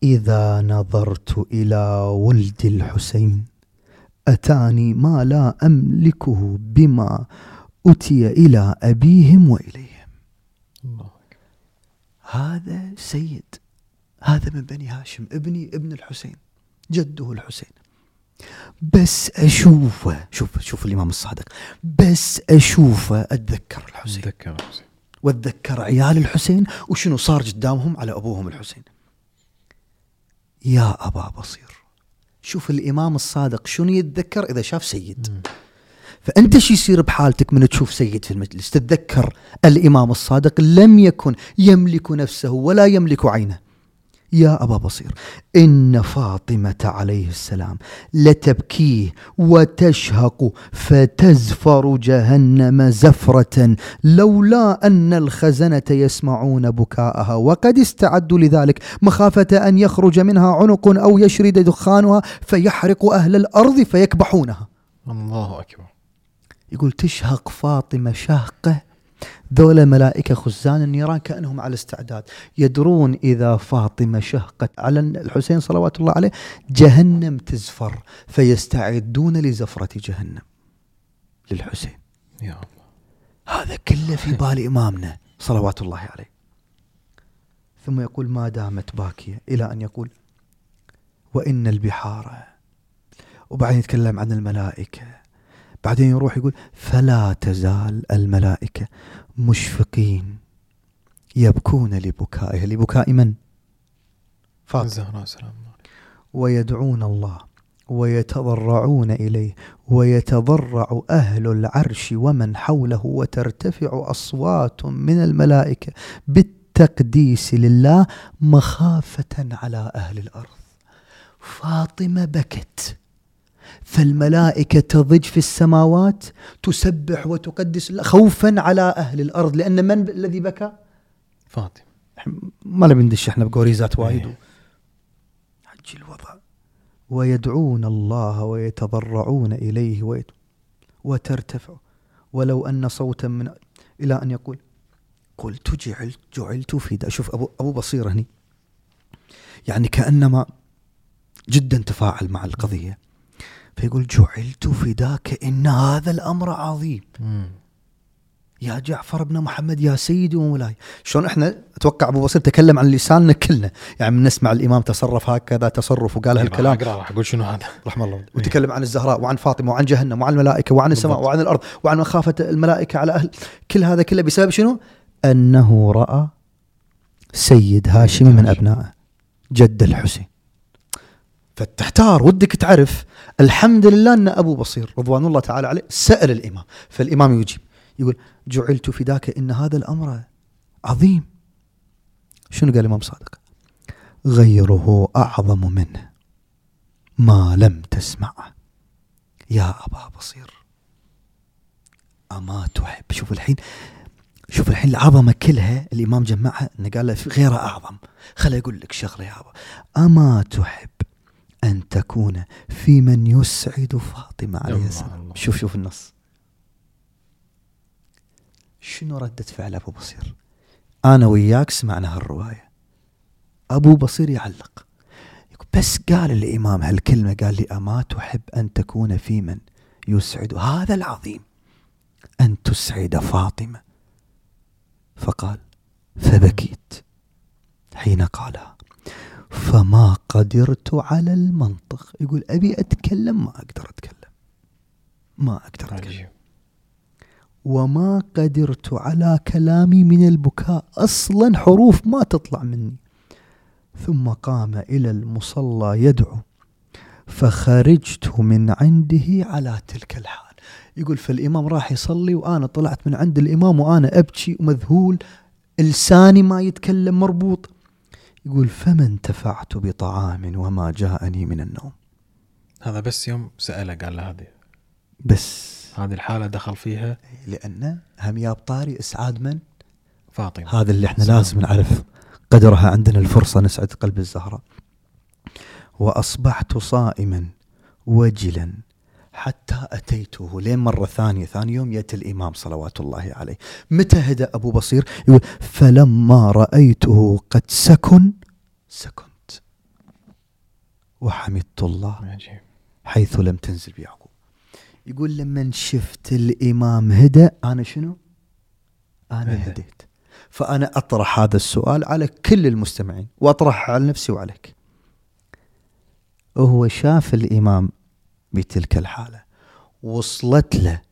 إذا نظرت إلى ولد الحسين أتاني ما لا أملكه بما أتي إلى أبيهم وإليهم. الله هذا سيد هذا من بني هاشم ابني ابن الحسين جده الحسين. بس اشوفه شوف شوف الإمام الصادق بس اشوفه أتذكر الحسين. أتذكر وأتذكر عيال الحسين وشنو صار قدامهم على أبوهم الحسين. يا أبا بصير. شوف الإمام الصادق شنو يتذكر إذا شاف سيد. مم. فأنت شو يصير بحالتك من تشوف سيد في المجلس؟ تتذكر الإمام الصادق لم يكن يملك نفسه ولا يملك عينه. يا أبا بصير إن فاطمة عليه السلام لتبكيه وتشهق فتزفر جهنم زفرة لولا أن الخزنة يسمعون بكاءها وقد استعدوا لذلك مخافة أن يخرج منها عنق أو يشرد دخانها فيحرق أهل الأرض فيكبحونها. الله أكبر. يقول تشهق فاطمة شهقة؟ ذولا ملائكة خزان النيران كأنهم على استعداد. يدرون إذا فاطمة شهقت على الحسين صلوات الله عليه جهنم تزفر فيستعدون لزفرة جهنم. للحسين. يا الله. هذا كله في بال إمامنا صلوات الله عليه. ثم يقول ما دامت باكية إلى أن يقول وإن البحار. وبعدين يتكلم عن الملائكة. بعدين يروح يقول فلا تزال الملائكة مشفقين يبكون لبكائها لبكاء من؟ فاطمة سلام. ويدعون الله ويتضرعون إليه ويتضرع أهل العرش ومن حوله وترتفع أصوات من الملائكة بالتقديس لله مخافة على أهل الأرض فاطمة بكت فالملائكة تضج في السماوات تسبح وتقدس خوفا على أهل الأرض لأن من الذي بكى؟ فاطمة. ما نبي ندش إحنا بقوريزات وايد. إيه. حج الوضع. ويدعون الله ويتضرعون إليه ويت وترتفع. ولو أن صوتا من إلى أن يقول قلت جعلت جعلت فدا شوف ابو أبو بصير هني. يعني كأنما جدا تفاعل مع القضية. فيقول جعلت فداك إن هذا الأمر عظيم. مم. يا جعفر بن محمد يا سيدي ومولاي. شلون إحنا أتوقع أبو بصير تكلم عن لساننا كلنا. يعني من نسمع الإمام تصرف هكذا تصرف وقال هالكلام. راح أقرأ راح أقول شنو هذا. رحم الله. وتكلم عن الزهراء وعن فاطمة وعن جهنم وعن الملائكة وعن السماء بالضبط. وعن الأرض وعن مخافة الملائكة على أهل. كل هذا كله بسبب شنو؟ أنه رأى سيد هاشم من أبنائه جد الحسين. فتحتار ودك تعرف الحمد لله أن أبو بصير رضوان الله تعالى عليه سأل الإمام فالإمام يجيب يقول جعلت فداك إن هذا الأمر عظيم. شنو قال الإمام صادق؟ غيره أعظم منه ما لم تسمعه يا أبا بصير أما تحب شوف الحين شوف الحين العظمة كلها الإمام جمعها انه قال له غيره أعظم. خل أقول لك شغلة يا أبا. أما تحب أن تكون في من يسعد فاطمة عليه السلام. شوف شوف النص. شنو ردة فعل أبو بصير؟ أنا وياك سمعنا هالرواية. أبو بصير يعلق. بس قال الإمام هالكلمة قال لي أما تحب أن تكون في من يسعد؟ هذا العظيم. أن تسعد فاطمة. فقال فبكيت حين قالها. فما قدرت على المنطق. يقول أبي أتكلم ما أقدر أتكلم. ما أقدر أتكلم. عجيب. وما قدرت على كلامي من البكاء. أصلا حروف ما تطلع مني. ثم قام إلى المصلى يدعو. فخرجت من عنده على تلك الحال. يقول فالإمام راح يصلي وأنا طلعت من عند الإمام وأنا أبكي ومذهول. لساني ما يتكلم مربوط. يقول فما انتفعت بطعام وما جاءني من النوم. هذا بس يوم سأله قال له هذه. بس. هذه الحالة دخل فيها لأن هم يا بطاري إسعاد من؟ فاطمة. هذا اللي إحنا سلام لازم. نعرف قدرها عندنا الفرصة نسعد قلب الزهراء. وأصبحت صائما وجلا حتى أتيته. لين مرة ثانية ثاني يوم يأتي الإمام صلوات الله عليه. متى هدأ أبو بصير؟ يقول فلما رأيته قد سكن سكنت. وحمدت الله عجيب حيث لم تنزل بيعقوب يقول لما شفت الإمام هدأ أنا شنو؟ أنا. هديت. فأنا أطرح هذا السؤال على كل المستمعين وأطرحه على نفسي وعليك. وهو شاف الإمام بتلك الحالة وصلت له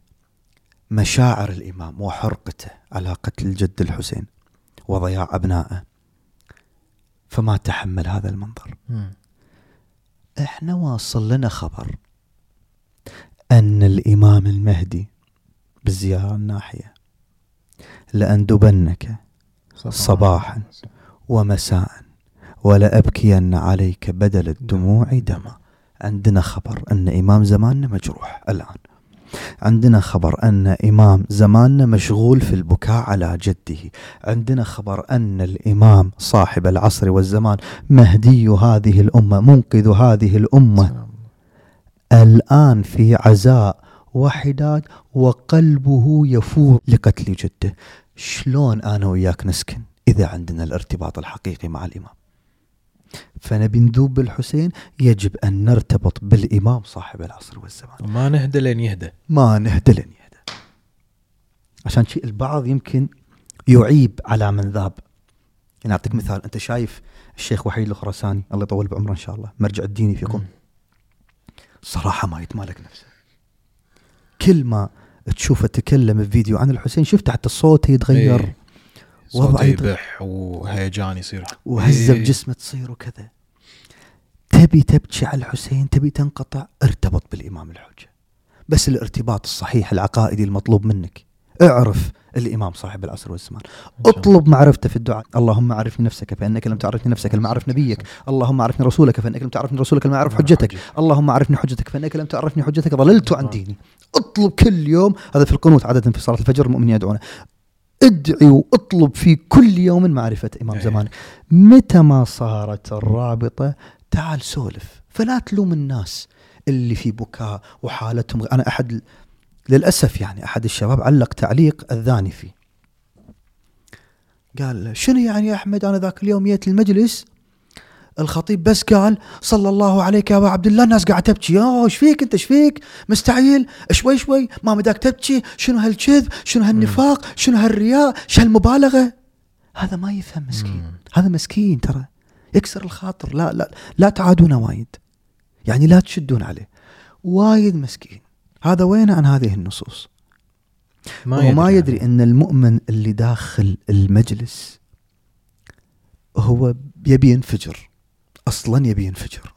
مشاعر الإمام وحرقته على قتل الجد الحسين وضياع أبنائه. فما تحمل هذا المنظر مم. إحنا واصل لنا خبر أن الإمام المهدي بالزيارة الناحية لاندبنك صباحاً. ومساء ولأبكين عليك بدل الدموع دما عندنا خبر أن إمام زماننا مجروح الآن عندنا خبر أن إمام زماننا مشغول في البكاء على جده. عندنا خبر أن الإمام صاحب العصر والزمان مهدي هذه الأمة منقذ هذه الأمة. الآن في عزاء وحداد وقلبه يفور لقتل جده. شلون أنا وياك نسكن إذا عندنا الارتباط الحقيقي مع الإمام؟ فنبي نذوب بالحسين يجب أن نرتبط بالإمام صاحب العصر والزمان. وما نهدى لين يهدى. ما نهدى لن يهدى. عشان شيء البعض يمكن يعيب على من ذاب يعني أعطيك مثال أنت شايف الشيخ وحيد الخراساني الله يطول بعمره إن شاء الله مرجع الديني في قم. صراحة ما يتمالك نفسه. كل ما تشوفه تكلم بفيديو عن الحسين شفت حتى الصوت يتغير. إيه. وضعه. يبح وهيجان يصير. وهزه إيه. بجسمه تصير وكذا. تبي تبكي على الحسين تبي تنقطع ارتبط بالإمام الحجة. بس الارتباط الصحيح العقائدي المطلوب منك. اعرف الإمام صاحب العصر والزمان. اطلب معرفته في الدعاء. اللهم اعرفني نفسك فإنك لم تعرفني نفسك لم أعرف نبيك اللهم اعرفني رسولك فإنك لم تعرفني رسولك لم أعرف حجتك. اللهم اعرفني حجتك فإنك لم تعرفني حجتك. ضللت عن ديني. اطلب كل يوم. هذا في القنوت عادة في صلاة الفجر المؤمنين يدعونه. ادعي واطلب في كل يوم معرفة إمام إيه. زمانك متى ما صارت الرابطة؟ تعال سولف. فلا تلوم الناس اللي في بكاء وحالتهم. أنا أحد للأسف يعني أحد الشباب علق تعليق أذاني فيه. قال شنو يعني يا أحمد؟ أنا ذاك اليوم جيت المجلس الخطيب بس قال صلى الله عليك يا ابو عبد الله الناس قاعدة تبكي. أوه إيش فيك أنت؟ إيش فيك؟ مستعيل شوي شوي. ما مداك تبكي. شنو هالكذب؟ شنو هالنفاق؟ شنو هالرياء؟ شو هالمبالغة؟ هذا ما يفهم مسكين. هذا مسكين ترى. يكسر الخاطر. لا لا لا تعادونه وايد. يعني لا تشدون عليه. وايد مسكين. هذا وين؟ عن هذه النصوص. ما هو ما يعني. يدري أن المؤمن اللي داخل المجلس هو يبي ينفجر. أصلا يبي ينفجر.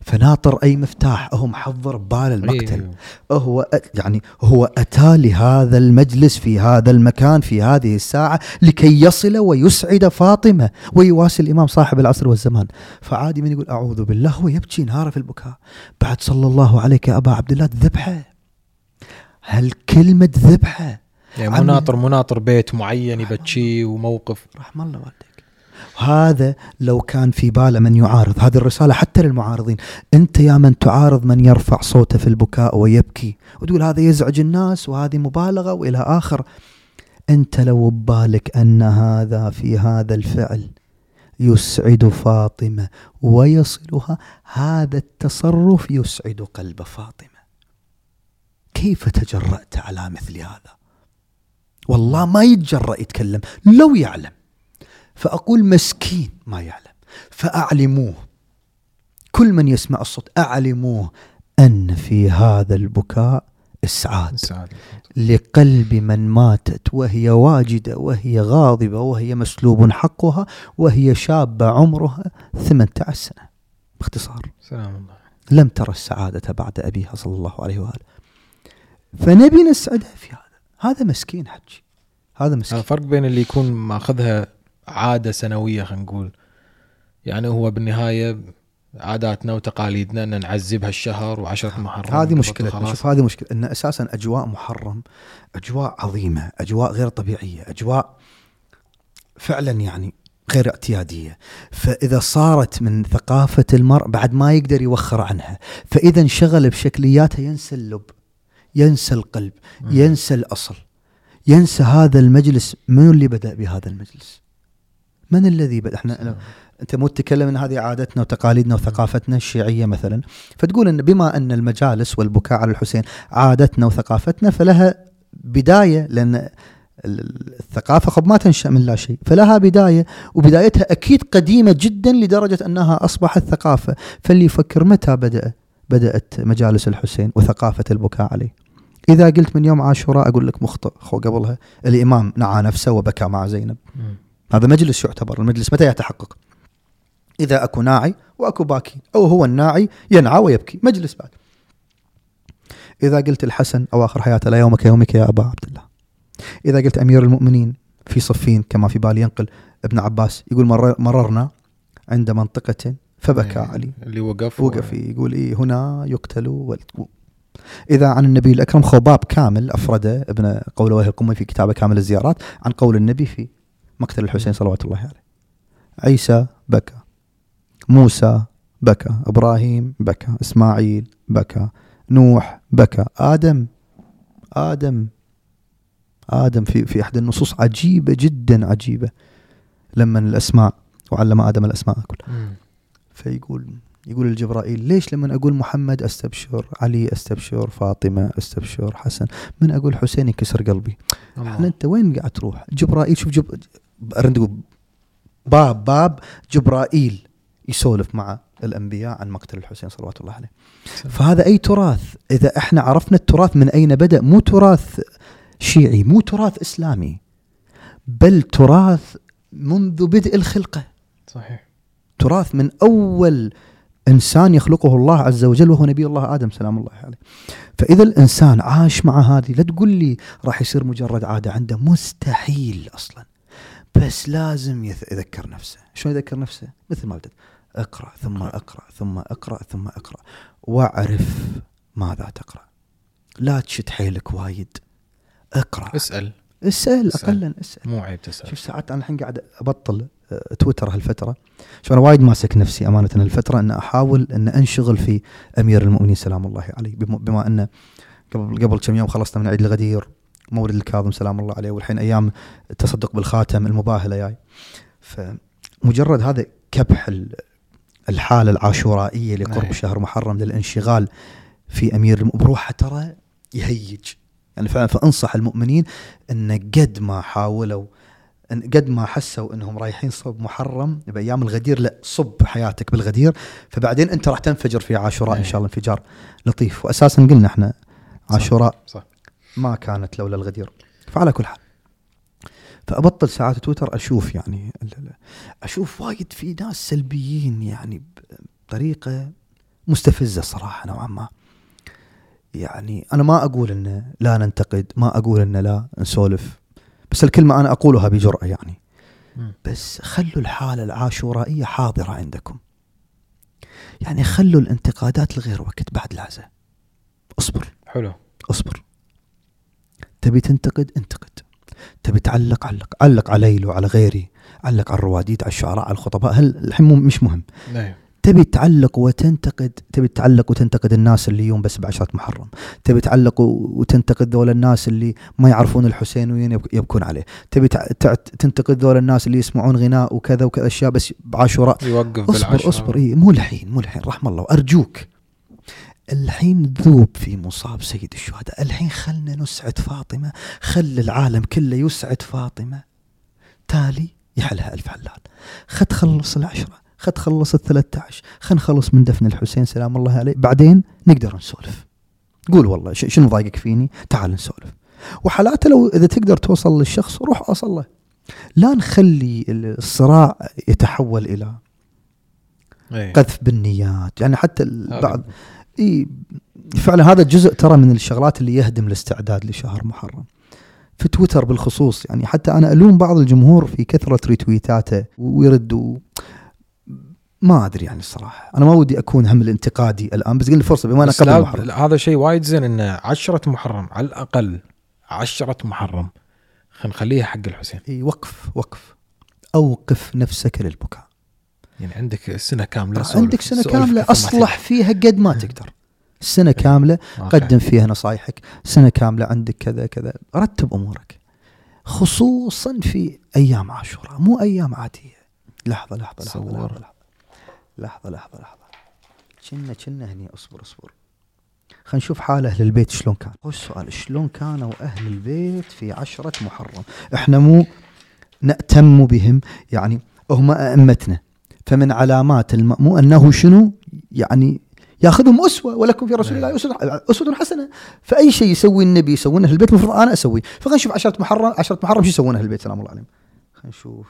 فناطر أي مفتاح هو محضر ببال المقتل. إيه. هو يعني هو أتى لهذا المجلس في هذا المكان في هذه الساعة لكي يصل ويسعد فاطمة ويواسي الإمام صاحب العصر والزمان. فعادي من يقول أعوذ بالله هو يبكي نهاره في البكاء. بعد صلى الله عليك يا أبا عبد الله ذبحه. هالكلمه ذبحة؟ يعني. مناطر مناطر بيت معين يبكي وموقف. رحم الله والديك. هذا لو كان في باله من يعارض هذه الرسالة حتى للمعارضين. أنت يا من تعارض من يرفع صوته في البكاء ويبكي وتقول هذا يزعج الناس وهذه مبالغة وإلى آخر. أنت لو ببالك أن هذا في هذا الفعل يسعد فاطمة ويصلها هذا التصرف يسعد قلب فاطمة. كيف تجرأت على مثل هذا؟ والله ما يتجرأ يتكلم لو يعلم. فأقول مسكين ما يعلم. فأعلموه. كل من يسمع الصوت أعلموه أن في هذا البكاء إسعاد. سعادة. لقلب من ماتت وهي واجدة وهي غاضبة وهي مسلوب حقها وهي شابة عمرها 18 سنة. باختصار. سلام الله. لم ترى السعادة بعد أبيها صلى الله عليه وآله. فنبي نسعدها في هذا. هذا مسكين حجي. هذا مسكين. الفرق بين اللي يكون ماخذها عادة سنوية خلينا نقول. يعني هو بالنهاية عاداتنا وتقاليدنا إن نعزي بهالشهر وعشرة محرم. هذه خلاص. شوف هذه مشكلة إن أساسا أجواء محرم أجواء عظيمة أجواء غير طبيعية أجواء فعلا يعني غير اعتيادية. فإذا صارت من ثقافة المرء بعد ما يقدر يوخر عنها فإذا انشغل بشكلياتها ينسى اللب ينسى القلب. ينسى الأصل ينسى هذا المجلس. من اللي بدأ بهذا المجلس؟ من الذي بدأ إحنا. أنت مو تتكلم إن هذه عادتنا وتقاليدنا وثقافتنا الشيعية مثلا. فتقول إن بما أن المجالس والبكاء على الحسين عادتنا وثقافتنا فلها بداية لأن ال- الثقافة قد ما تنشأ من لا شيء. فلها بداية وبدايتها أكيد قديمة جدا لدرجة أنها أصبحت ثقافة. فاللي يفكر متى بدا بدأت مجالس الحسين وثقافة البكاء عليه. إذا قلت من يوم عاشوراء أقول لك مخطئ خو قبلها الإمام نعى نفسه وبكى مع زينب. هذا مجلس يعتبر المجلس متى يتحقق؟ إذا أكو ناعي وأكو باكي أو هو الناعي ينعى ويبكي مجلس بعد. إذا قلت الحسن أواخر حياته لا يومك يومك يا أبا عبد الله. إذا قلت أمير المؤمنين في صفين كما في بالي ينقل ابن عباس يقول مر مررنا عند منطقة فبكى إيه، علي. اللي وقف وقف يقول إيه هنا يقتل إذا عن النبي الأكرم خباب كامل أفرده ابن قول وهي القمي في كتابه كامل الزيارات عن قول النبي في مقتل الحسين صلوات الله عليه. عيسى بكى. موسى بكى. إبراهيم بكى. إسماعيل بكى. نوح بكى. آدم. آدم. آدم في في أحد النصوص عجيبة جدا عجيبة. لما الأسماء وعلم آدم الأسماء كلها. فيقول يقول الجبرائيل ليش لما أقول محمد أستبشر علي أستبشر فاطمة أستبشر حسن؟ من أقول حسين يكسر قلبي. إحنا أنت وين قاعد تروح؟ جبرائيل شوف جب باب باب جبرائيل يسولف مع الأنبياء عن مقتل الحسين صلوات الله عليه. فهذا أي تراث؟ إذا إحنا عرفنا التراث من أين بدأ مو تراث شيعي مو تراث إسلامي بل تراث منذ بدء الخلقة. صحيح. تراث من أول إنسان يخلقه الله عز وجل وهو نبي الله آدم سلام الله عليه. فإذا الإنسان عاش مع هذه لا تقول لي راح يصير مجرد عادة عنده مستحيل أصلا. بس لازم يذكر نفسه، شلون يذكر نفسه؟ مثل ما بدأت اقرأ ثم اقرأ ثم اقرأ ثم اقرأ. واعرف ماذا تقرأ. لا تشد حيلك وايد. اقرأ. اسأل. اسأل اسأل. اقلا اسأل. مو عيب تسأل. شوف ساعات أنا الحين قاعد أبطل آه، تويتر هالفترة. شوف أنا وايد ماسك نفسي أمانة هالفترة إن أحاول إن أنشغل في أمير المؤمنين سلام الله عليه. بم- بما إنه قبل قبل كم يوم خلصنا من عيد الغدير مولد الكاظم سلام الله عليه والحين أيام التصدق بالخاتم المباهله جاي فمجرد هذا كبح ال- الحالة العاشورائية لقرب أي. شهر محرم للانشغال في أمير بروحه ترى يهيج يعني فأنصح المؤمنين إن قد ما حاولوا إن قد ما حسوا إنهم رايحين صوب محرم بأيام الغدير لا صب حياتك بالغدير فبعدين أنت راح تنفجر في عاشوراء إن أي. شاء الله انفجار لطيف واساسا قلنا إحنا صح. عاشوراء صح ما كانت لولا الغدير. فعلى كل حال فأبطل ساعات تويتر أشوف يعني أشوف وايد في ناس سلبيين يعني بطريقة مستفزة صراحة نوعا ما. يعني أنا ما أقول إن لا ننتقد ما أقول إن لا نسولف بس الكلمة أنا أقولها بجرأة يعني. بس خلوا الحالة العاشورائية حاضرة عندكم. يعني خلوا الانتقادات لغير وقت بعد العزاء. اصبر. حلو. اصبر. تبي تنتقد انتقد. تبي تعلق علق. علق علي وعلى غيري علق على الرواديد على الشعراء على الخطباء. هل الحين مش مهم. أيوه تبي تعلق وتنتقد تبي تعلق وتنتقد الناس اللي يوم بس بعشرة محرم. تبي تعلق وتنتقد ذول الناس اللي ما يعرفون الحسين وين يبك- يبكون عليه. تبي تنتقد ذول الناس اللي يسمعون غناء وكذا وكذا أشياء بس بعاشوراء يوقف اصبر بالعشرة. اصبر. إيه مو الحين مو الحين. رحم الله. ارجوك الحين ذوب في مصاب سيد الشهداء. الحين خلنا نسعد فاطمة خل العالم كله يسعد فاطمة. تالي يحلها ألف حلال. خد خلص العشرة خد خلص الثلاثة عشر خل نخلص من دفن الحسين سلام الله عليه. بعدين نقدر نسولف. قول والله شنو ضايقك فيني؟ تعال نسولف. وحالاته لو إذا تقدر توصل للشخص روح أصل له لا نخلي الصراع يتحول إلى إيه. قذف بالنيات. يعني حتى بعض إي فعلا هذا جزء ترى من الشغلات اللي يهدم الاستعداد لشهر محرم. في تويتر بالخصوص يعني حتى أنا ألوم بعض الجمهور في كثرة ريتويتاته ويرد و- ما أدري يعني الصراحة. أنا ما ودي أكون هم الانتقادي الآن بس قل فرصة بما أنا قبل محرم. هذا شيء وايد زين إنه عشرة محرم على الأقل عشرة محرم. خلينا نخليها حق الحسين. إي وقف وقف. أوقف نفسك للبكاء. يعني عندك سنة كاملة سولف. عندك سنة كاملة أصلح فيها قد ما تقدر. سنة كاملة تبي. أوكي. قدم فيها نصايحك. سنة كاملة عندك كذا كذا. رتب أمورك. خصوصا في أيام عاشوراء مو أيام عادية. لحظة لحظة لحظة صور. لحظة لحظة. لحظة لحظة لحظة. كنا كنا هني. أصبر أصبر. خلينا نشوف حال أهل البيت شلون كان. هو السؤال شلون كانوا أهل البيت في عشرة محرم؟ إحنا مو نأتم بهم. يعني هم أئمتنا. فمن علامات المأمون أنه شنو؟ يعني ياخذهم أسوة ولكم في رسول الله أسوة أسوة حسنة. فأي شيء يسوي النبي يسوونه أهل البيت المفروض أنا اسويه فخلينا نشوف عشرة محرم عشرة محرم شو يسوون أهل البيت سلام الله عليهم. خلينا نشوف.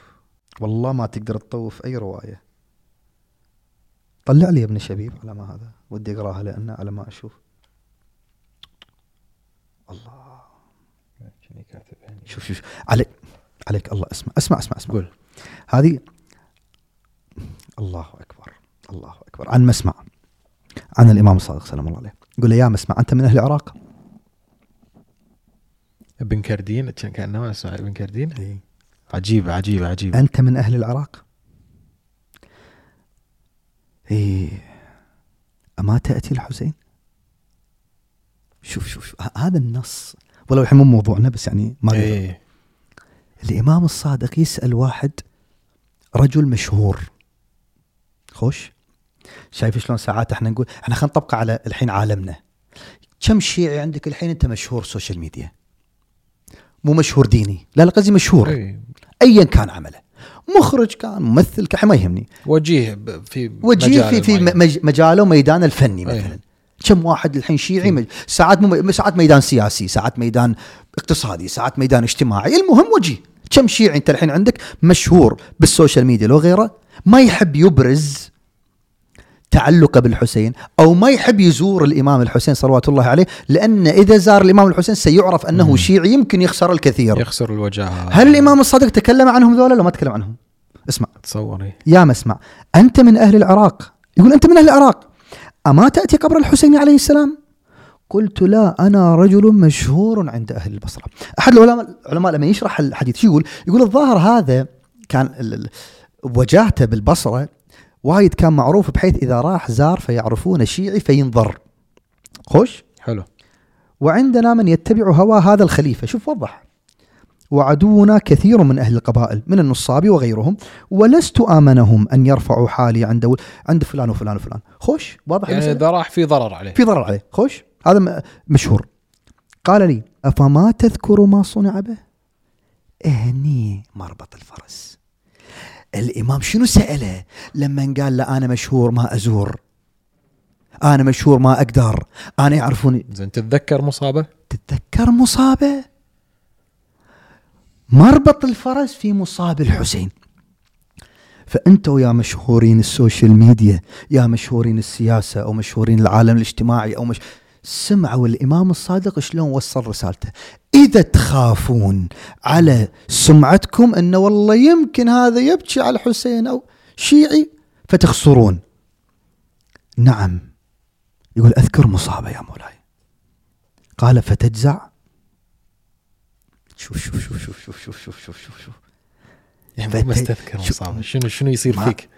والله ما تقدر تطوف أي رواية. طلع لي يا ابن شبيب على ما هذا. ودي أقراها لأن على ما أشوف. الله؟ شوف شوف على عليك الله اسمع اسمع اسمع اسمع. قول. هذه الله أكبر الله أكبر عن مسمع عن الإمام الصادق سلام الله عليه يقول له يا مسمع أنت من أهل العراق؟ ابن كردين كان كانما اسمع ابن كردين عجيبه عجيبه عجيبه أنت من أهل العراق؟ إيه أما تأتي الحسين؟ شوف شوف, شوف. هذا النص ولو الحين مو موضوعنا بس يعني ما أدري. إيه الإمام الصادق يسأل واحد رجل مشهور خوش شايف شلون ساعات إحنا نقول إحنا خلينا نطبقه على الحين عالمنا. كم شيعي عندك الحين أنت مشهور social media مو مشهور ديني. لا لا قصدي مشهور. ايا كان عمله. مخرج كان ممثل كان ما يهمني. وجيه في وجيه مجال في في معين. مج- مجاله ميدان الفني. مثلا. كم واحد الحين شيعي مج... ساعات مم... ساعات ميدان سياسي ساعات ميدان اقتصادي ساعات ميدان اجتماعي. المهم وجيه. كم شيعي أنت الحين عندك مشهور بال social media لو غيره؟ ما يحب يبرز تعلقه بالحسين أو ما يحب يزور الإمام الحسين صلوات الله عليه لأن إذا زار الإمام الحسين سيعرف أنه مم. شيعي يمكن يخسر الكثير. يخسر الوجاهه هل الإمام الصادق تكلم عنهم ذولا؟ ولا ما تكلم عنهم. اسمع. تصور إيه. يا مسمع أنت من أهل العراق. يقول أنت من أهل العراق. أما تأتي قبر الحسين عليه السلام؟ قلت لا أنا رجل مشهور عند أهل البصرة. أحد العلماء العلماء لما يشرح الحديث شو يقول؟ يقول الظاهر هذا كان وجاهته بالبصرة وايد كان معروف بحيث إذا راح زار فيعرفون شيعي فينظر. خوش؟ حلو. وعندنا من يتبع هوى هذا الخليفة. شوف وضح. وعدونا كثير من أهل القبائل من النصاب وغيرهم ولست آمنهم أن يرفعوا حالي عند عند فلان وفلان وفلان. خوش؟ واضح يعني؟ إذا راح في ضرر عليه. في ضرر عليه. خوش؟ هذا مشهور. قال لي أفما تذكر ما صنع به؟ هني مربط الفرس. الإمام شنو سأله؟ لما قال له أنا مشهور ما أزور. أنا مشهور ما أقدر. أنا يعرفوني. زين تتذكر مصابة؟ تتذكر مصابة؟ مربط الفرس في مصاب الحسين. فانتوا يا مشهورين ال social media يا مشهورين السياسة أو مشهورين العالم الاجتماعي أو مش سمعوا الإمام الصادق شلون وصل رسالته. إذا تخافون على سمعتكم انه والله يمكن هذا يبكي على الحسين أو شيعي فتخسرون. نعم. يقول أذكر مصابة يا مولاي. قال فتجزع. شوف شوف شوف شوف شوف شوف شوف شوف شوف شوف. يعني مستذكر شو- مصابة. شنو شنو يصير ما- فيك؟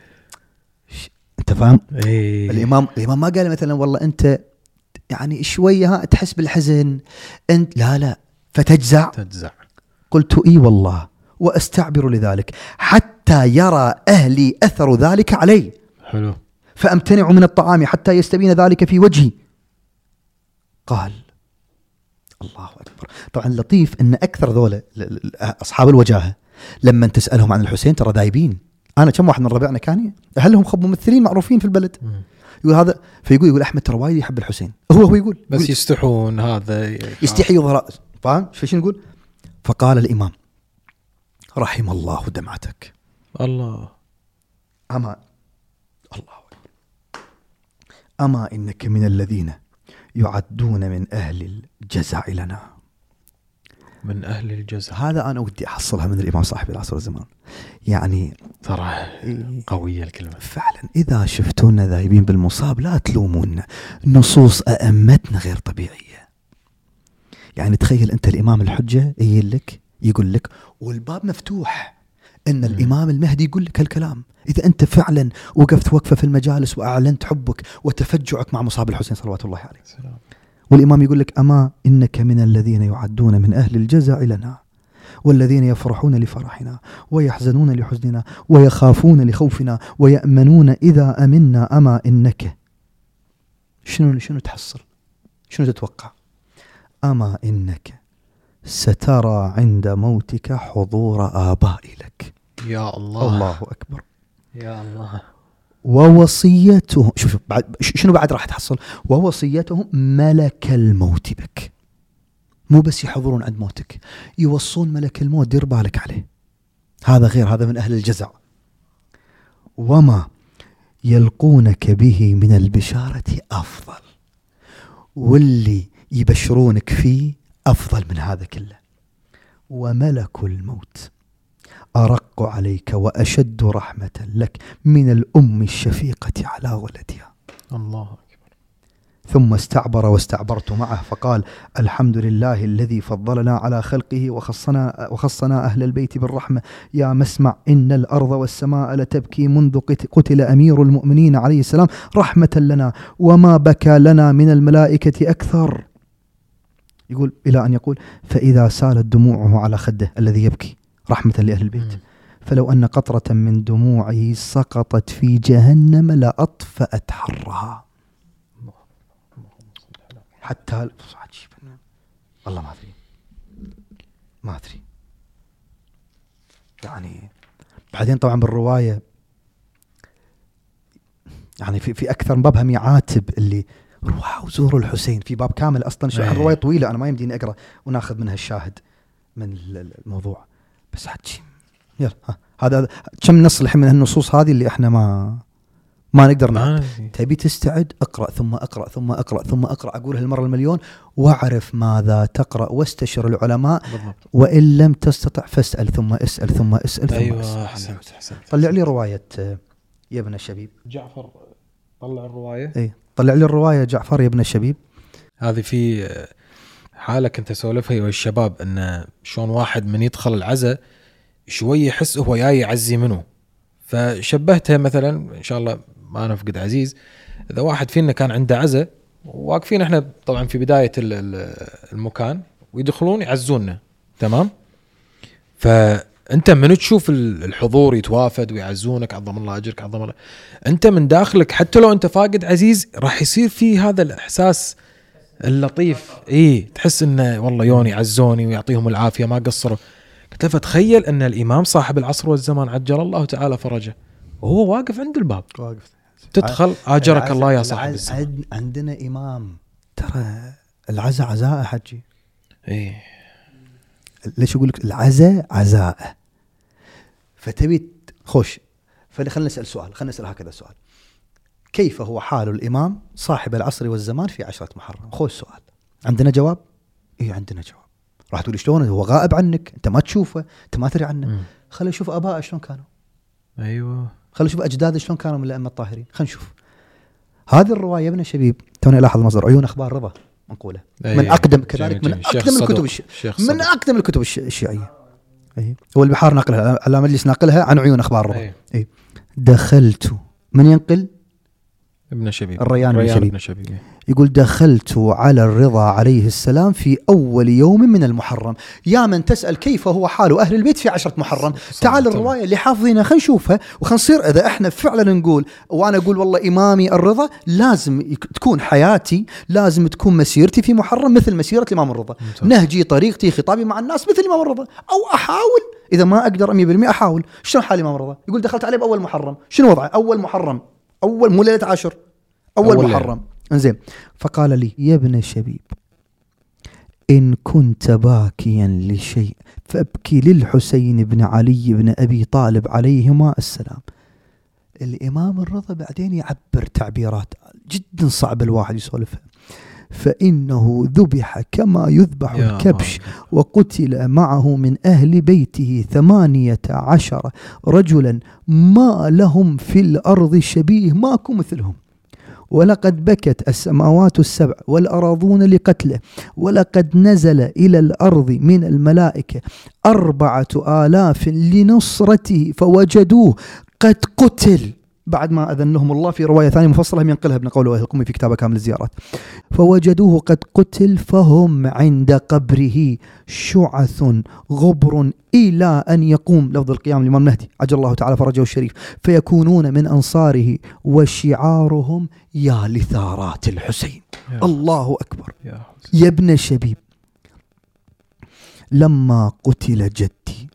أنت فاهم؟ إيه. الامام الإمام ما قال مثلا والله أنت يعني شوية ها تحس بالحزن انت لا لا. فتجزع؟ تجزع. قلت إي والله وأستعبر لذلك حتى يرى أهلي أثر ذلك علي. حلو. فأمتنع من الطعام حتى يستبين ذلك في وجهي. قال الله أكبر. طبعا لطيف إن أكثر ذولا أصحاب الوجاهة لما تسألهم عن الحسين ترى دايبين. أنا كم واحد من ربعنا كان اهلهم خب ممثلين معروفين في البلد. يقول هذا فيقول يقول أحمد ترى وايد يحب الحسين. هو هو يقول بس يقول يستحون هذا يستحي يظهر فاهم؟ شو يقول؟ فقال الإمام رحم الله دمعتك. الله. أما الله أما إنك من الذين يعدون من أهل الجزع لنا. من أهل الجزع هذا أنا ودي أحصلها من الإمام صاحب العصر والزمان. يعني ترى إيه، قوية الكلمة. فعلا إذا شفتونا ذايبين بالمصاب لا تلومونا. نصوص أئمتنا غير طبيعية. يعني تخيل أنت الإمام الحجة يجي لك يقول لك والباب مفتوح. إن الإمام المهدي يقول لك هالكلام. إذا أنت فعلا وقفت وقفة في المجالس وأعلنت حبك وتفجعك مع مصاب الحسين صلوات الله عليه. سلام. والإمام يقول لك أما إنك من الذين يعدون من أهل الجزع لنا والذين يفرحون لفرحنا ويحزنون لحزننا ويخافون لخوفنا ويأمنون إذا أمنا أما إنك. شنو شنو تحصل؟ شنو تتوقع؟ أما إنك سترى عند موتك حضور ابائي لك يا الله. الله أكبر. يا الله. ووصيتهم شوف شوف بعد شنو بعد راح تحصل؟ ووصيتهم ملك الموت بك. مو بس يحضرون عند موتك يوصون ملك الموت دير بالك عليه. هذا غير هذا من أهل الجزع. وما يلقونك به من البشارة أفضل. واللي يبشرونك فيه أفضل من هذا كله. وملك الموت أرق عليك وأشد رحمة لك من الأم الشفيقة على ولدها الله أكبر. ثم استعبر واستعبرت معه فقال الحمد لله الذي فضلنا على خلقه وخصنا وخصنا أهل البيت بالرحمة. يا مسمع إن الأرض والسماء لتبكي منذ قت- قتل أمير المؤمنين عليه السلام رحمة لنا وما بكى لنا من الملائكة أكثر. يقول إلى أن يقول فإذا سالت دموعه على خده الذي يبكي رحمة لأهل البيت. فلو أن قطرة من دموعه سقطت في جهنم لاطفات حرها. حتى عجيب. والله ما أدري. ما أدري. يعني بعدين طبعا بالرواية يعني في في أكثر من باب هم يعاتب اللي روحوا زوروا الحسين في باب كامل أصلا. شو إيه. الرواية طويلة أنا ما يمديني أقرأ وناخذ منها الشاهد من ال- ال- الموضوع. بس حجي يلا ها هذا كم نص الحين من هالنصوص هذه اللي إحنا ما ما نقدر نعرف ما. تبي تستعد؟ اقرأ ثم اقرأ ثم اقرأ ثم اقرأ. اقولها المره المليون واعرف ماذا تقرأ واستشر العلماء. بالضبط. وإن لم تستطع فاسأل ثم اسأل ثم اسأل ثم أيوه اسأل. احسنت احسنت طلع لي رواية آه، يا ابن الشبيب. جعفر طلع الرواية. اي طلع لي الرواية جعفر يا ابن الشبيب. هذه في حالة كنت أسولفها ويا الشباب إن شلون واحد من يدخل العزاء شوي يحس هو جاي يعزي منه. فشبهتها مثلا إن شاء الله ما نفقد عزيز إذا واحد فينا كان عنده عزاء واقفين إحنا طبعا في بداية ال- ال- المكان ويدخلون يعزونا تمام؟ فانت من تشوف ال- الحضور يتوافد ويعزونك؟ عظم الله أجرك عظم الله. أنت من داخلك حتى لو أنت فاقد عزيز راح يصير في هذا الإحساس اللطيف. إي تحس انه والله يوني عزوني ويعطيهم العافية ما قصروا. قلت له فتخيل أن الإمام صاحب العصر والزمان عجل الله تعالى فرجه. وهو واقف عند الباب. واقف. تدخل أجرك الله يا صاحب الزمان. عند- عندنا إمام. ترى العزاء عزاء حجي. إي. ليش أقول لك العزاء عزاء؟ فتبي خوش فخلنا نسأل سؤال خلينا نسأل هكذا سؤال. كيف هو حال الإمام صاحب العصر والزمان في عشرة محرم؟ خوش سؤال. عندنا جواب؟ اي عندنا جواب. راح تقول شلون؟ هو غائب عنك أنت ما تشوفه أنت ما تدري عنه. خلينا نشوف أبائه شلون كانوا. أيوه. خلينا نشوف أجداده شلون كانوا من الأئمة الطاهرين. خلينا نشوف. هذه الرواية يا ابن الشبيب توني الاحظ مصدر عيون أخبار رضا منقولة. أي. من أقدم جميل كذلك من أقدم الكتب صدوق. الش... الشيخ من. أقدم الكتب الش... الشيعية. اي هو البحار ناقلها. على مجلس ناقلها عن عيون أخبار أي. اي دخلت. من ينقل؟ ابن شبيب. الريان بن شبيب. ابن شبيب. يقول دخلت على الرضا عليه السلام في أول يوم من المحرم. يا من تسأل كيف هو حال أهل البيت في عشرة محرم؟ تعال. الرواية اللي حافظينها خلينا نشوفها وخلينا نصير إذا إحنا فعلا نقول وأنا أقول والله إمامي الرضا لازم تكون حياتي لازم تكون مسيرتي في محرم مثل مسيرة الإمام الرضا. ممتاز. نهجي طريقتي خطابي مع الناس مثل الإمام الرضا. أو أحاول إذا ما أقدر 100% أحاول. شلون حال الإمام الرضا؟ يقول دخلت عليه بأول محرم. شنو وضعه؟ أول محرم. أول مو ليلة عاشر أول, أول. محرم. انزين. فقال لي يا ابن الشبيب إن كنت باكيا لشيء فأبكي للحسين بن علي بن أبي طالب عليهما السلام. الإمام الرضا بعدين يعبر تعبيرات جدا صعب الواحد يسولفها. فإنه ذبح كما يذبح الكبش. وقتل معه من أهل بيته ثمانية عشر رجلا ما لهم في الأرض شبيه ماكو مثلهم. ولقد بكت السماوات السبع والأراضون لقتله ولقد نزل إلى الأرض من الملائكة أربعة آلاف لنصرته فوجدوه قد قتل. بعد ما أذنهم الله في رواية ثانية مفصلة ينقلها ابن قول القمي في كتابه كامل الزيارات. فوجدوه قد قتل فهم عند قبره شعث غبر إلى أن يقوم. لفظ القيام الإمام المهدي عجل الله تعالى فرجه الشريف. فيكونون من أنصاره وشعارهم يا لثارات الحسين. يا- الله أكبر. يا. يا ابن الشبيب لما قتل جدي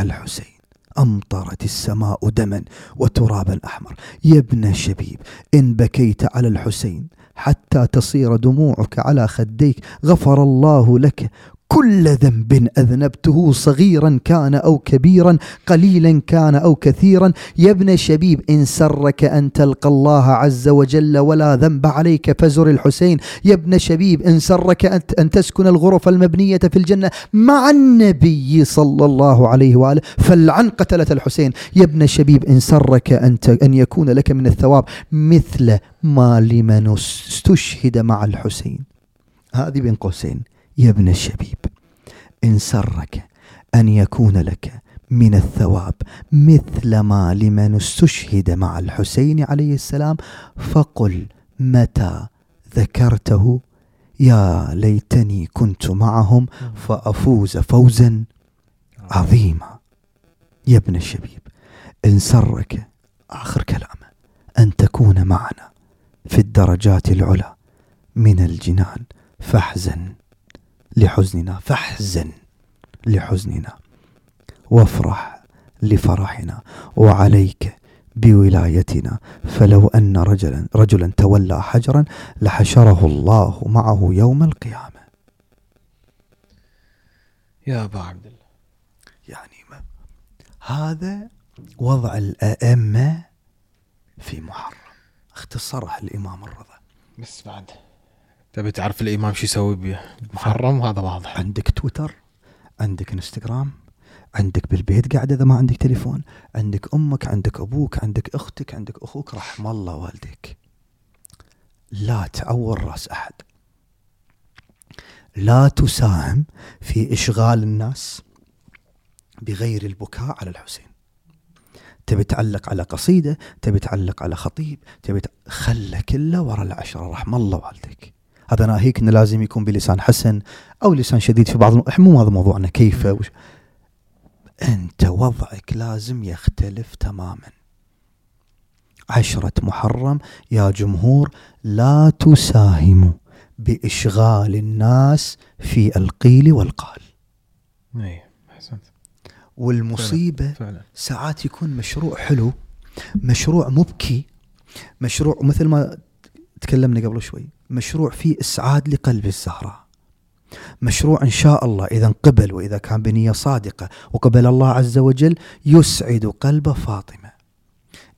الحسين. أمطرت السماء دما وترابا أحمر. يا ابن الشبيب إن بكيت على الحسين حتى تصير دموعك على خديك غفر الله لك كل ذنب أذنبته صغيرا كان أو كبيرا قليلا كان أو كثيرا. يا ابن شبيب إن سرك أن تلقى الله عز وجل ولا ذنب عليك فزر الحسين. يا ابن شبيب إن سرك أن تسكن الغرف المبنية في الجنة مع النبي صلى الله عليه وآله. فلعن قتلة الحسين. يا ابن شبيب إن سرك أن أن يكون لك من الثواب مثل ما لمن استشهد مع الحسين. هذه بين قوسين. يا ابن الشبيب إن سرك أن يكون لك من الثواب مثل ما لمن استشهد مع الحسين عليه السلام فقل متى ذكرته؟ يا ليتني كنت معهم فأفوز فوزا عظيما. يا ابن الشبيب إن سرك آخر كلامه أن تكون معنا في الدرجات العلى من الجنان فاحزن. لحزننا فاحزن لحزننا. وافرح لفرحنا. وعليك بولايتنا. فلو أن رجلا رجلا تولى حجرا لحشره الله معه يوم القيامة. يا أبا عبد الله. يعني ما هذا وضع الأئمة في محرم. اختصرها الإمام الرضا. بس بعد. تبي تعرف الامام شو يسوي بمحرم هذا واضح. عندك تويتر عندك انستغرام عندك بالبيت قاعد إذا ما عندك تليفون عندك أمك عندك أبوك عندك أختك عندك أخوك رحم الله والديك. لا تعور رأس أحد. لا تساهم في إشغال الناس بغير البكاء على الحسين. تبي تعلق على قصيدة تبي تعلق على خطيب تبي خله كله ورا العشرة رحم الله والديك. هذا ناهيك انه لازم يكون بلسان حسن أو لسان شديد في بعض الم... مو هذا موضوعنا. كيف؟ وش... أنت وضعك لازم يختلف تماما. عشرة محرم يا جمهور لا تساهموا بإشغال الناس في القيل والقال. أحسنت. والمصيبة فعلا. فعلا. ساعات يكون مشروع حلو مشروع مبكي مشروع مثل ما تكلمنا قبل شوي. مشروع فيه إسعاد لقلب الزهراء. مشروع إن شاء الله إذا انقبل وإذا كان بنية صادقة وقبل الله عز وجل يسعد قلب فاطمة.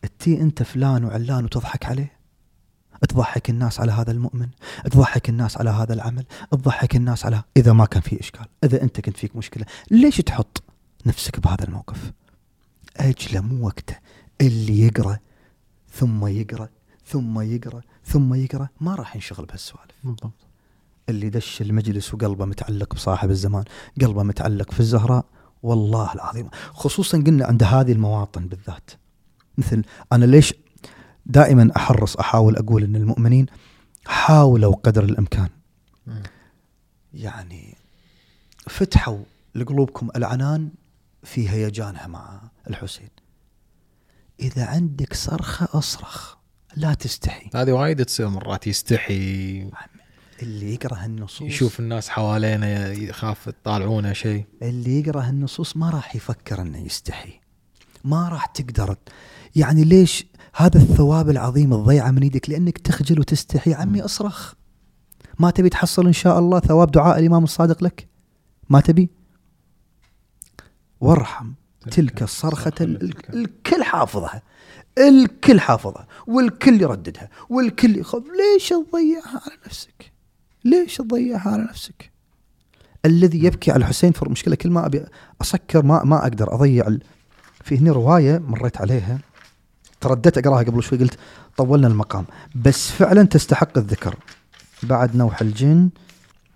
التي أنت فلان وعلان وتضحك عليه؟ تضحك الناس على هذا المؤمن؟ تضحك الناس على هذا العمل؟ تضحك الناس على إذا ما كان في إشكال. إذا أنت كنت فيك مشكلة ليش تحط نفسك بهذا الموقف؟ أجل مو وقته اللي يقرأ ثم يقرأ ثم يقرأ ثم يقرأ ما راح ينشغل بهالسوالف. بالضبط. اللي دش المجلس وقلبه متعلق بصاحب الزمان قلبه متعلق في الزهراء والله العظيم. خصوصا قلنا عند هذه المواطن بالذات. مثل أنا ليش دائما أحرص أحاول أقول أن المؤمنين حاولوا قدر الإمكان. يعني فتحوا لقلوبكم العنان في هيجانها مع الحسين. إذا عندك صرخة أصرخ. لا تستحي. هذه وايد تصير مرات يستحي. اللي يقرأ النصوص يشوف الناس حوالينا يخاف يطالعونه شيء اللي يقرأ النصوص ما راح يفكر إنه يستحي. ما راح تقدر. يعني ليش هذا الثواب العظيم الضيعة من يدك؟ لأنك تخجل وتستحي. عمي أصرخ. ما تبي تحصل إن شاء الله ثواب دعاء الإمام الصادق لك؟ ما تبي؟ وارحم. تلك الصرخة الكل حافظها. الكل حافظها والكل يرددها والكل يخاف ليش تضيعها على نفسك؟ ليش تضيعها على نفسك؟ الذي يبكي على الحسين في مشكلة كل ما أبي أسكر ما ما أقدر أضيع ال... في هنا رواية مريت عليها. ترددت أقراها قبل شوي قلت طولنا المقام. بس فعلا تستحق الذكر. بعد نوح الجن.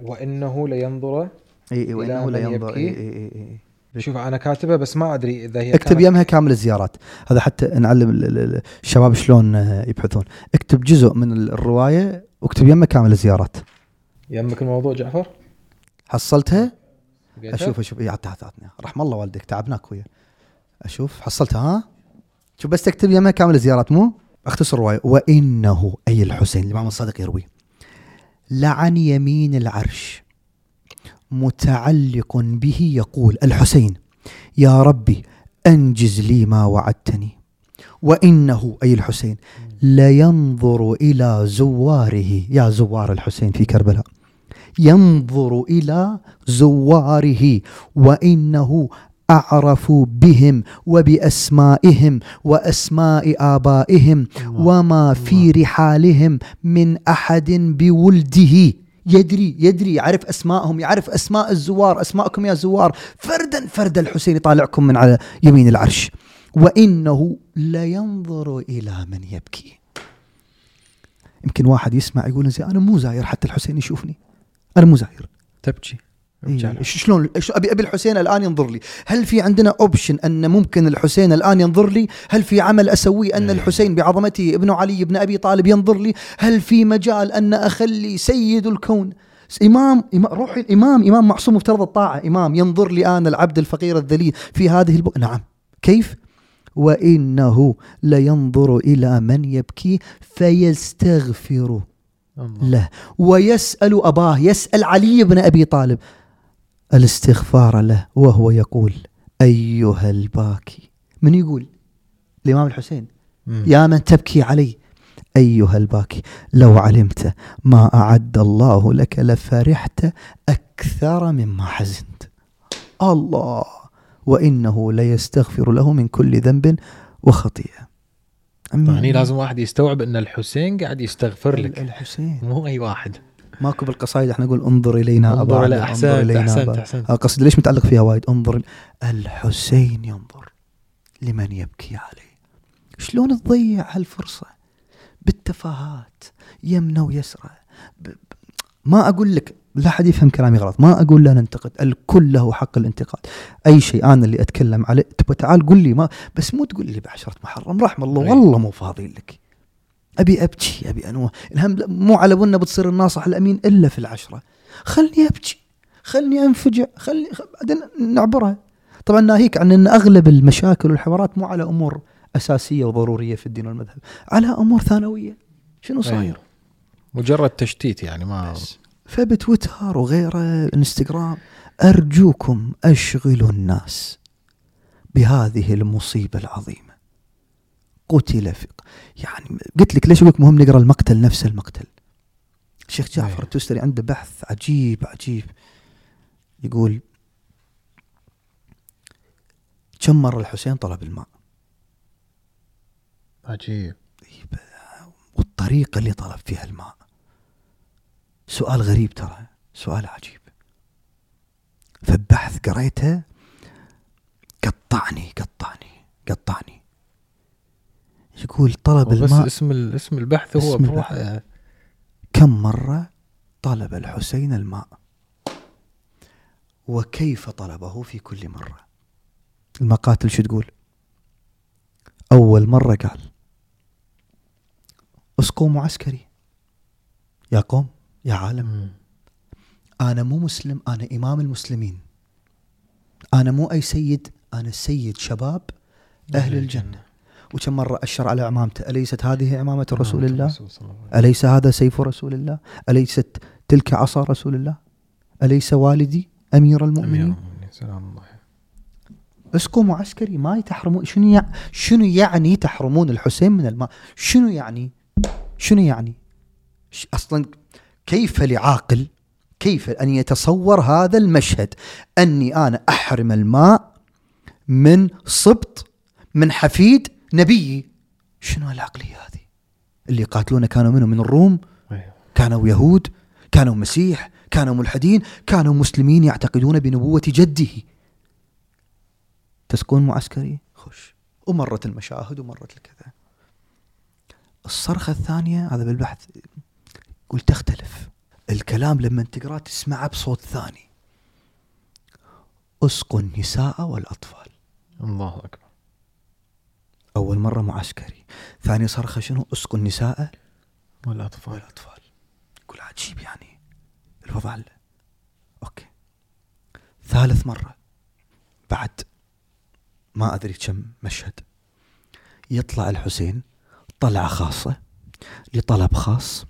وإنه لينظر إي إي وإنه لينظر. إي إي إي, إي. شوف أنا كاتبه بس ما أدري إذا هي اكتب يمها كامل الزيارات. هذا حتى نعلم الشباب شلون يبحثون. اكتب جزء من الرواية واكتب يمها كامل الزيارات. يمك الموضوع جعفر؟ حصلتها؟ أشوف أشوف. إي عطها رحم الله والديك تعبناك اخويا أشوف. حصلتها ها؟ شوف بس تكتب يمها كامل الزيارات مو؟ اختصر الرواية. وإنه أي الحسين الإمام الصادق يروي. لعن يمين العرش. متعلق به يقول الحسين يا ربي أنجز لي ما وعدتني. وإنه أي الحسين لينظر إلى زواره. يا زوار الحسين في كربلاء. ينظر إلى زواره وإنه أعرف بهم وبأسمائهم وأسماء آبائهم وما في رحالهم من أحد بولده. يدري يدري يعرف أسمائهم يعرف أسماء الزوار أسماءكم يا زوار. فردا فردا الحسين يطالعكم من على يمين العرش. وإنه لينظر إلى من يبكي. يمكن واحد يسمع يقول زي أنا مو زاير حتى الحسين يشوفني. أنا مو زاير. تبكي. إيه، شلون؟ ابي أبي الحسين الآن ينظر لي. هل في عندنا option أن ممكن الحسين الآن ينظر لي؟ هل في عمل أسويه أن إيه. الحسين بعظمته ابن علي بن أبي طالب ينظر لي؟ هل في مجال أن أخلي سيد الكون؟ امام إمام- روحي الإمام إمام معصوم مفترض الطاعة. إمام ينظر لي أنا العبد الفقير الذليل في هذه الب... نعم. كيف؟ وإنه لينظر إلى من يبكي فيستغفر الله. له. ويسأل أباه يسأل علي بن أبي طالب الاستغفار له وهو يقول أيها الباكي. من يقول؟ الإمام الحسين. مم. يا من تبكي علي. أيها الباكي لو علمت ما أعد الله لك لفرحت أكثر مما حزنت. الله! وإنه ليستغفر له من كل ذنب وخطيئة. يعني لازم واحد يستوعب إن الحسين قاعد يستغفر لك. الحسين. مو أي واحد. ماكو بالقصايد إحنا نقول انظر إلينا انظر إلى- علي، انظر إلينا أحسنت، أبا. أحسنت. آه، قصدي ليش متعلق فيها وايد؟ انظر الحسين ينظر لمن يبكي عليه. شلون تضيع هالفرصة؟ بالتفاهات يمنى ويسرى. ب... ب... ما أقول لك لا حد يفهم كلامي غلط. ما أقول لا ننتقد الكل له حق الانتقاد. أي شيء أنا اللي أتكلم عليه تبى تعال قل لي ما بس مو تقول لي بعشرة محرم رحم الله أي. والله مو فاضي لك. أبي أبكي أبي أنوه. الهم مو على بنا بتصير الناصح الأمين إلا في العشرة. خلني أبكي خلني أنفجع خلني. بعدين نعبرها. طبعا ناهيك عن أن أغلب المشاكل والحوارات مو على أمور أساسية وضرورية في الدين والمذهب على أمور ثانوية. شنو صاير. مجرد تشتيت يعني ما بس. فبتويتر وغيره إنستغرام. أرجوكم أشغلوا الناس بهذه المصيبة العظيمة. قتل في يعني قلت لك ليش أقول لك مهم نقرأ المقتل نفس المقتل؟ الشيخ جعفر أيوه. التوستري عنده بحث عجيب عجيب. يقول كم مرة الحسين طلب الماء؟ عجيب. والطريقة اللي طلب فيها الماء. سؤال غريب ترى سؤال عجيب. فبحث قريته قطعني قطعني قطعني. يقول طلب بس الماء اسم ال- اسم البحث هو اسم بروح البحث. كم مرة طلب الحسين الماء؟ وكيف طلبه في كل مرة؟ المقاتل شو تقول؟ أول مرة قال أسقوا معسكري يا قوم يا عالم. مم. أنا مو مسلم أنا إمام المسلمين. أنا مو أي سيد أنا سيد شباب أهل الجنة. وكم مرة أشر على عمامته أليست هذه عمامة رسول الله؟ أليس هذا سيف رسول الله؟ أليست تلك عصا رسول الله؟ أليس والدي أمير. المؤمنين؟ أمير المؤمنين سلام الله اسقوا معسكري ما تحرمون شنو يع... شنو يعني تحرمون الحسين من الماء شنو يعني؟ شنو يعني. أصلا كيف لعاقل كيف أن يتصور هذا المشهد؟ أني أنا أحرم الماء من سبط من حفيد نبيي شنو العقلية هذه؟ اللي يقاتلونه كانوا منهم من الروم؟ أيوه. كانوا يهود؟ كانوا مسيح؟ كانوا ملحدين؟ كانوا مسلمين يعتقدون بنبوة جده. تسكون معسكري؟ خش ومرت المشاهد ومرت الكذا. الصرخة الثانية هذا بالبحث يقول تختلف. الكلام لما تقرأ تسمعه بصوت ثاني. اسقوا النساء والأطفال. الله أكبر. أول مرة معسكري ثاني صرخة شنو؟ اسقوا النساء والأطفال. والأطفال يقول عجيب يعني. الوضع ال- أوكي. ثالث مرة. بعد. ما أدري كم مشهد. يطلع الحسين. طلعة خاصة. لطلب خاص.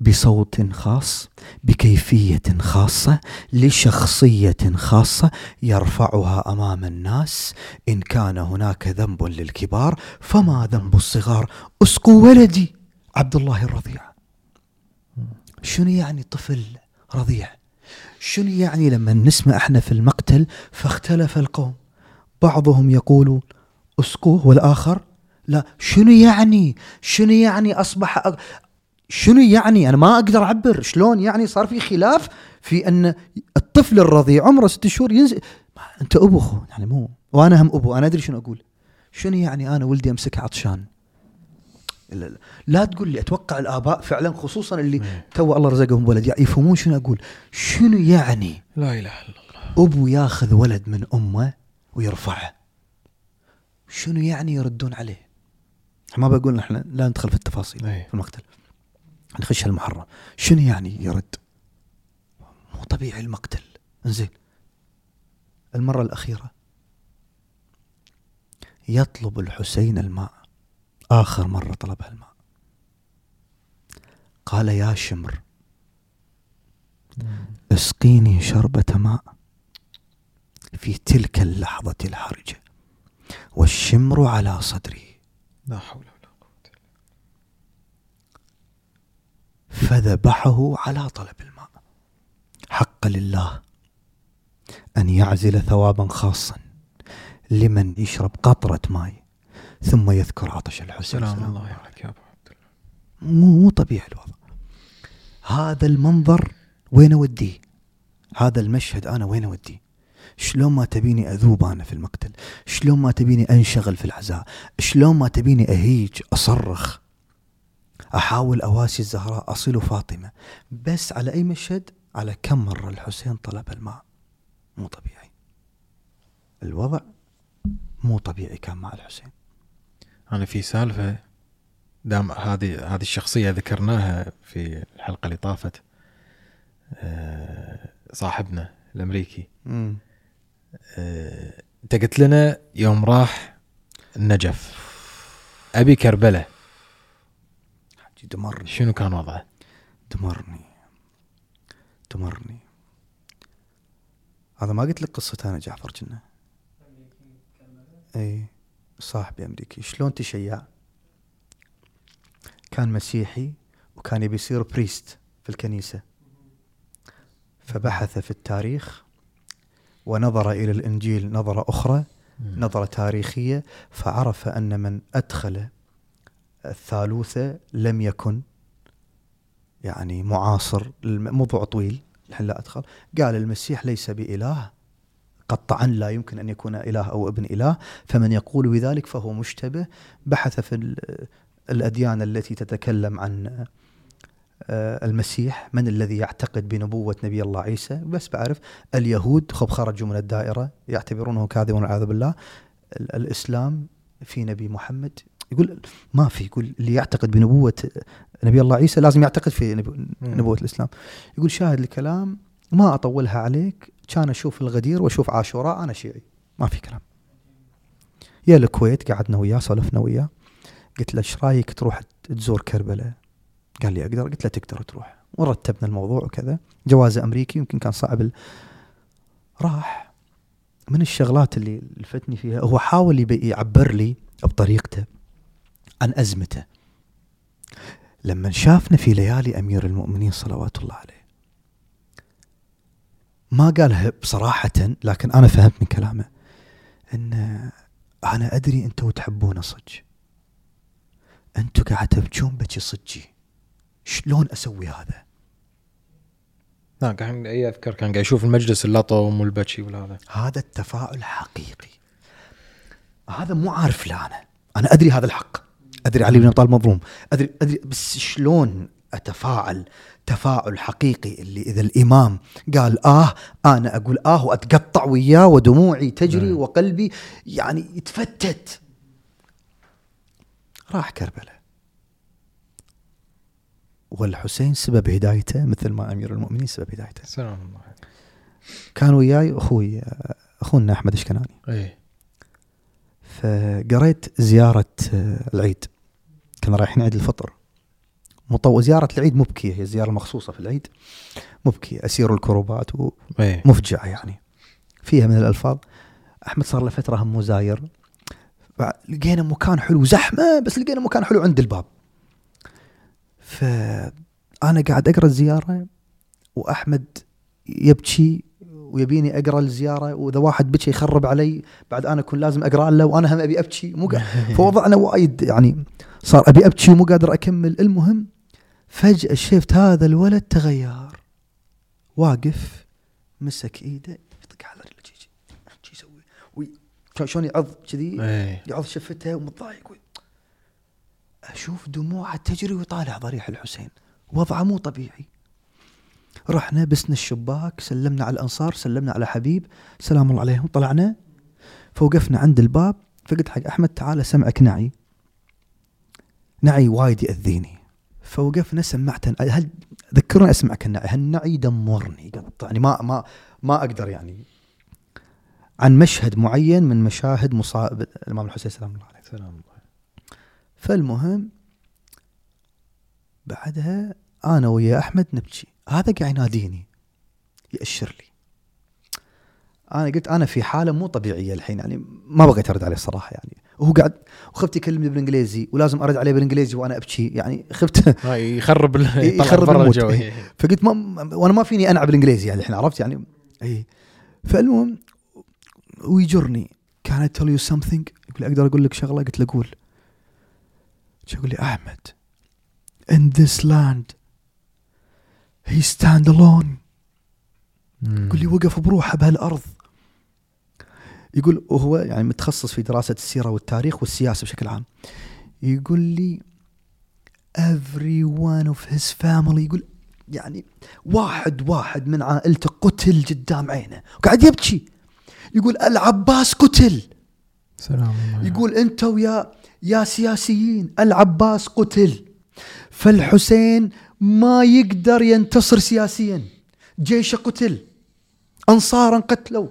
بصوت خاص بكيفية خاصة لشخصية خاصة يرفعها أمام الناس. إن كان هناك ذنب للكبار فما ذنب الصغار؟ اسقوا ولدي! عبد الله الرضيع. شنو يعني طفل رضيع؟ شنو يعني لما نسمع إحنا في المقتل فاختلف القوم؟ بعضهم يقول اسقوه والآخر؟ لا. شنو يعني؟ شنو يعني أصبح. شنو يعني أنا ما أقدر أعبر شلون يعني صار في خلاف في أن الطفل الرضيع عمره ست شهور ينزل أنت أبو خو يعني مو وأنا هم أبو أنا أدري شنو أقول. شنو يعني أنا ولدي امسكه عطشان؟ لا, لا, لا تقول لي أتوقع الآباء فعلا خصوصا اللي. تو الله رزقهم ولد يعني يفهمون شنو أقول. شنو يعني لا إله إلا الله. أبو ياخذ ولد من أمه ويرفعه؟ شنو يعني يردون عليه؟ ما بقول إحنا لا ندخل في التفاصيل إيه. في المقتل. نخش المحرم شنو يعني يرد مو طبيعي المقتل. انزين. المرة الأخيرة يطلب الحسين الماء. آخر مرة طلبها الماء. قال يا شمر اسقيني شربة ماء في تلك اللحظة الحرجة والشمر على صدري. لا حول ولا فذبحه على طلب الماء. حق لله أن يعزل ثوابا خاصا لمن يشرب قطرة ماء ثم يذكر عطش الحسين. سلام الله عليك يا أبو عبد الله. مو مو طبيعي الوضع. هذا المنظر وين اوديه هذا المشهد أنا وين اوديه شلون ما تبيني أذوب أنا في المقتل؟ شلون ما تبيني أنشغل في العزاء؟ شلون ما تبيني أهيج أصرخ؟ أحاول أواسي الزهراء اصل فاطمة. بس على أي مشهد؟ على كم مرة الحسين طلب الماء. مو طبيعي. الوضع مو طبيعي كان مع الحسين. أنا في سالفة دام هذه هذه الشخصية ذكرناها في الحلقة اللي طافت آه، صاحبنا الأمريكي. امم آه، انت قلت لنا يوم راح النجف. أبي كربلة. دمرني. شنو كان وضعه؟ دمرني. دمرني. هذا ما قلت لك قصة أنا جعفر كنا إي صاحبي أمريكي. شلون تشيع؟ كان مسيحي وكان يبي يصير بريست في الكنيسة. فبحث في التاريخ ونظر إلى الإنجيل نظرة أخرى نظرة تاريخية فعرف أن من أدخل الثالوثة لم يكن يعني معاصر الم- موضوع طويل الحين لا أدخل. قال المسيح ليس بإله. قطعا لا يمكن أن يكون إله أو ابن إله. فمن يقول بذلك فهو مشتبه. بحث في ال- الأديان التي تتكلم عن آه، المسيح. من الذي يعتقد بنبوة نبي الله عيسى؟ بس بعرف. اليهود خب خرجوا من الدائرة يعتبرونه كاذبا والعياذ بالله. ال- الإسلام في نبي محمد. يقول ما في يقول اللي يعتقد بنبوة نبي الله عيسى لازم يعتقد في نبو- نبوة الإسلام. يقول شاهد الكلام ما أطولها عليك كان أشوف الغدير وأشوف عاشوراء أنا شيعي. ما في كلام. يا الكويت قعدنا وياه سولفنا وياه. قلت له إيش رأيك تروح تزور كربلاء؟ قال لي أقدر. قلت له تقدر تروح. ورتبنا الموضوع وكذا. جوازه أمريكي يمكن كان صعب ال... راح. من الشغلات اللي لفتني فيها هو حاول يعبر لي بطريقته. عن أزمته. لما شافنا في ليالي أمير المؤمنين صلوات الله عليه ما قالها بصراحة لكن أنا فهمت من كلامه أن أنا أدري أنتوا تحبون صج أنتوا قاعد تبكون بكي صجي شلون أسوي هذا؟ لا كان أي أذكر كان قاعد يشوف المجلس اللطم والبكي والهذا. هذا التفاعل حقيقي. هذا مو عارف لا أنا. أنا أدري هذا الحق. أدري علي بن أبي طالب مظلوم. أدري أدري بس شلون أتفاعل؟ تفاعل حقيقي اللي إذا الإمام قال آه أنا أقول آه وأتقطع وياه ودموعي تجري نعم. وقلبي يعني يتفتت. راح كربلاء. والحسين سبب هدايته مثل ما أمير المؤمنين سبب هدايته. سلام الله كان وياي أخوي أخونا أحمد الشكناني إيه. فقريت زيارة آه، العيد. كنا رايحين عيد الفطر. مطو زيارة العيد مبكية هي زيارة مخصوصة في العيد. مبكية أسير الكروبات ومفجعة يعني. فيها من الألفاظ أحمد صار له فترة هم مزاير لقينا مكان حلو زحمة بس لقينا مكان حلو عند الباب. فأنا قاعد أقرأ الزيارة وأحمد يبكي ويبيني أقرأ الزيارة وإذا واحد بكى يخرب علي بعد أنا أكون لازم أقرأ له وأنا هم أبي أبكي مو فوضعنا وايد يعني صار أبي أبكي ومو قادر أكمل. المهم فجأة شفت هذا الولد تغير. واقف مسك إيده يطق على رجله شي شي يسوي. شلون يعض؟ كذي إيه. يعض شفته ومتضايق أشوف دموعه تجري ويطالع ضريح الحسين. وضعه مو طبيعي. رحنا بسنا الشباك سلمنا على الأنصار سلمنا على حبيب سلام الله عليهم. طلعنا فوقفنا عند الباب فقلت حق أحمد تعال سمعك نعي. نعي وايد يأذيني. فوقفنا سمعته هل ذكرني أسمعك النعي؟ هالنعي يدمرني يقطعني ما ما ما أقدر يعني. عن مشهد معين من مشاهد مصائب الإمام الحسين سلام الله عليه. سلام الله فالمهم بعدها أنا ويا أحمد نبكي. هذا قاعد يناديني ياشر لي. أنا قلت أنا في حالة مو طبيعية الحين يعني ما بغيت أرد عليه الصراحة يعني. وهو قاعد وخفت يكلمني بالإنجليزي ولازم أرد عليه بالإنجليزي وأنا أبكي يعني خفت هاي يخرب يخرب إيه. فقلت ما وأنا ما فيني أنعى بالإنجليزي يعني الحين عرفت يعني؟ إي. فالمهم ويجرني. كان tell you something? يقول أقدر أقول لك شغلة؟ قلت له قول. شو يقول لي أحمد in this land he stand alone. يقول لي وقف بروحه بهالأرض. يقول وهو يعني متخصص في دراسة السيرة والتاريخ والسياسة بشكل عام. يقول لي every one of his family يقول يعني واحد واحد من عائلته قتل قدام عينه. وقاعد يبكي. يقول العباس قتل. سلام الله يقول أنت ويا يا سياسيين العباس قتل. فالحسين ما يقدر ينتصر سياسيا. جيشه قتل انصارا قتلوا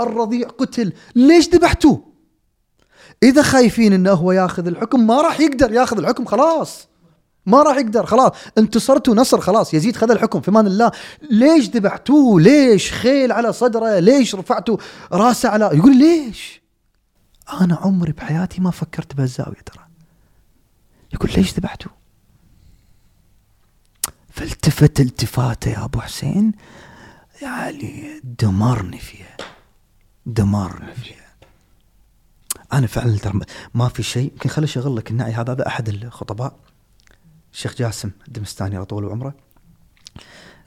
الرضيع قتل. ليش ذبحتوه؟ إذا خايفين إنه هو ياخذ الحكم ما راح يقدر ياخذ الحكم خلاص. ما راح يقدر خلاص. انتصرتوا نصر خلاص. يزيد خذ الحكم في أمان الله. ليش ذبحتوه؟ ليش خيل على صدره؟ ليش رفعتوا راسه على؟ يقول ليش؟ أنا عمري بحياتي ما فكرت بهالزاوية ترى. يقول ليش ذبحتوه؟ فالتفت التفاته يا أبو حسين. يعني دمرني فيها. دمرني فيها. أنا فعلا ترى ما في شيء. يمكن خلي أشغل لك النعي. هذا هذا أحد الخطباء. الشيخ جاسم الدمستاني طول عمره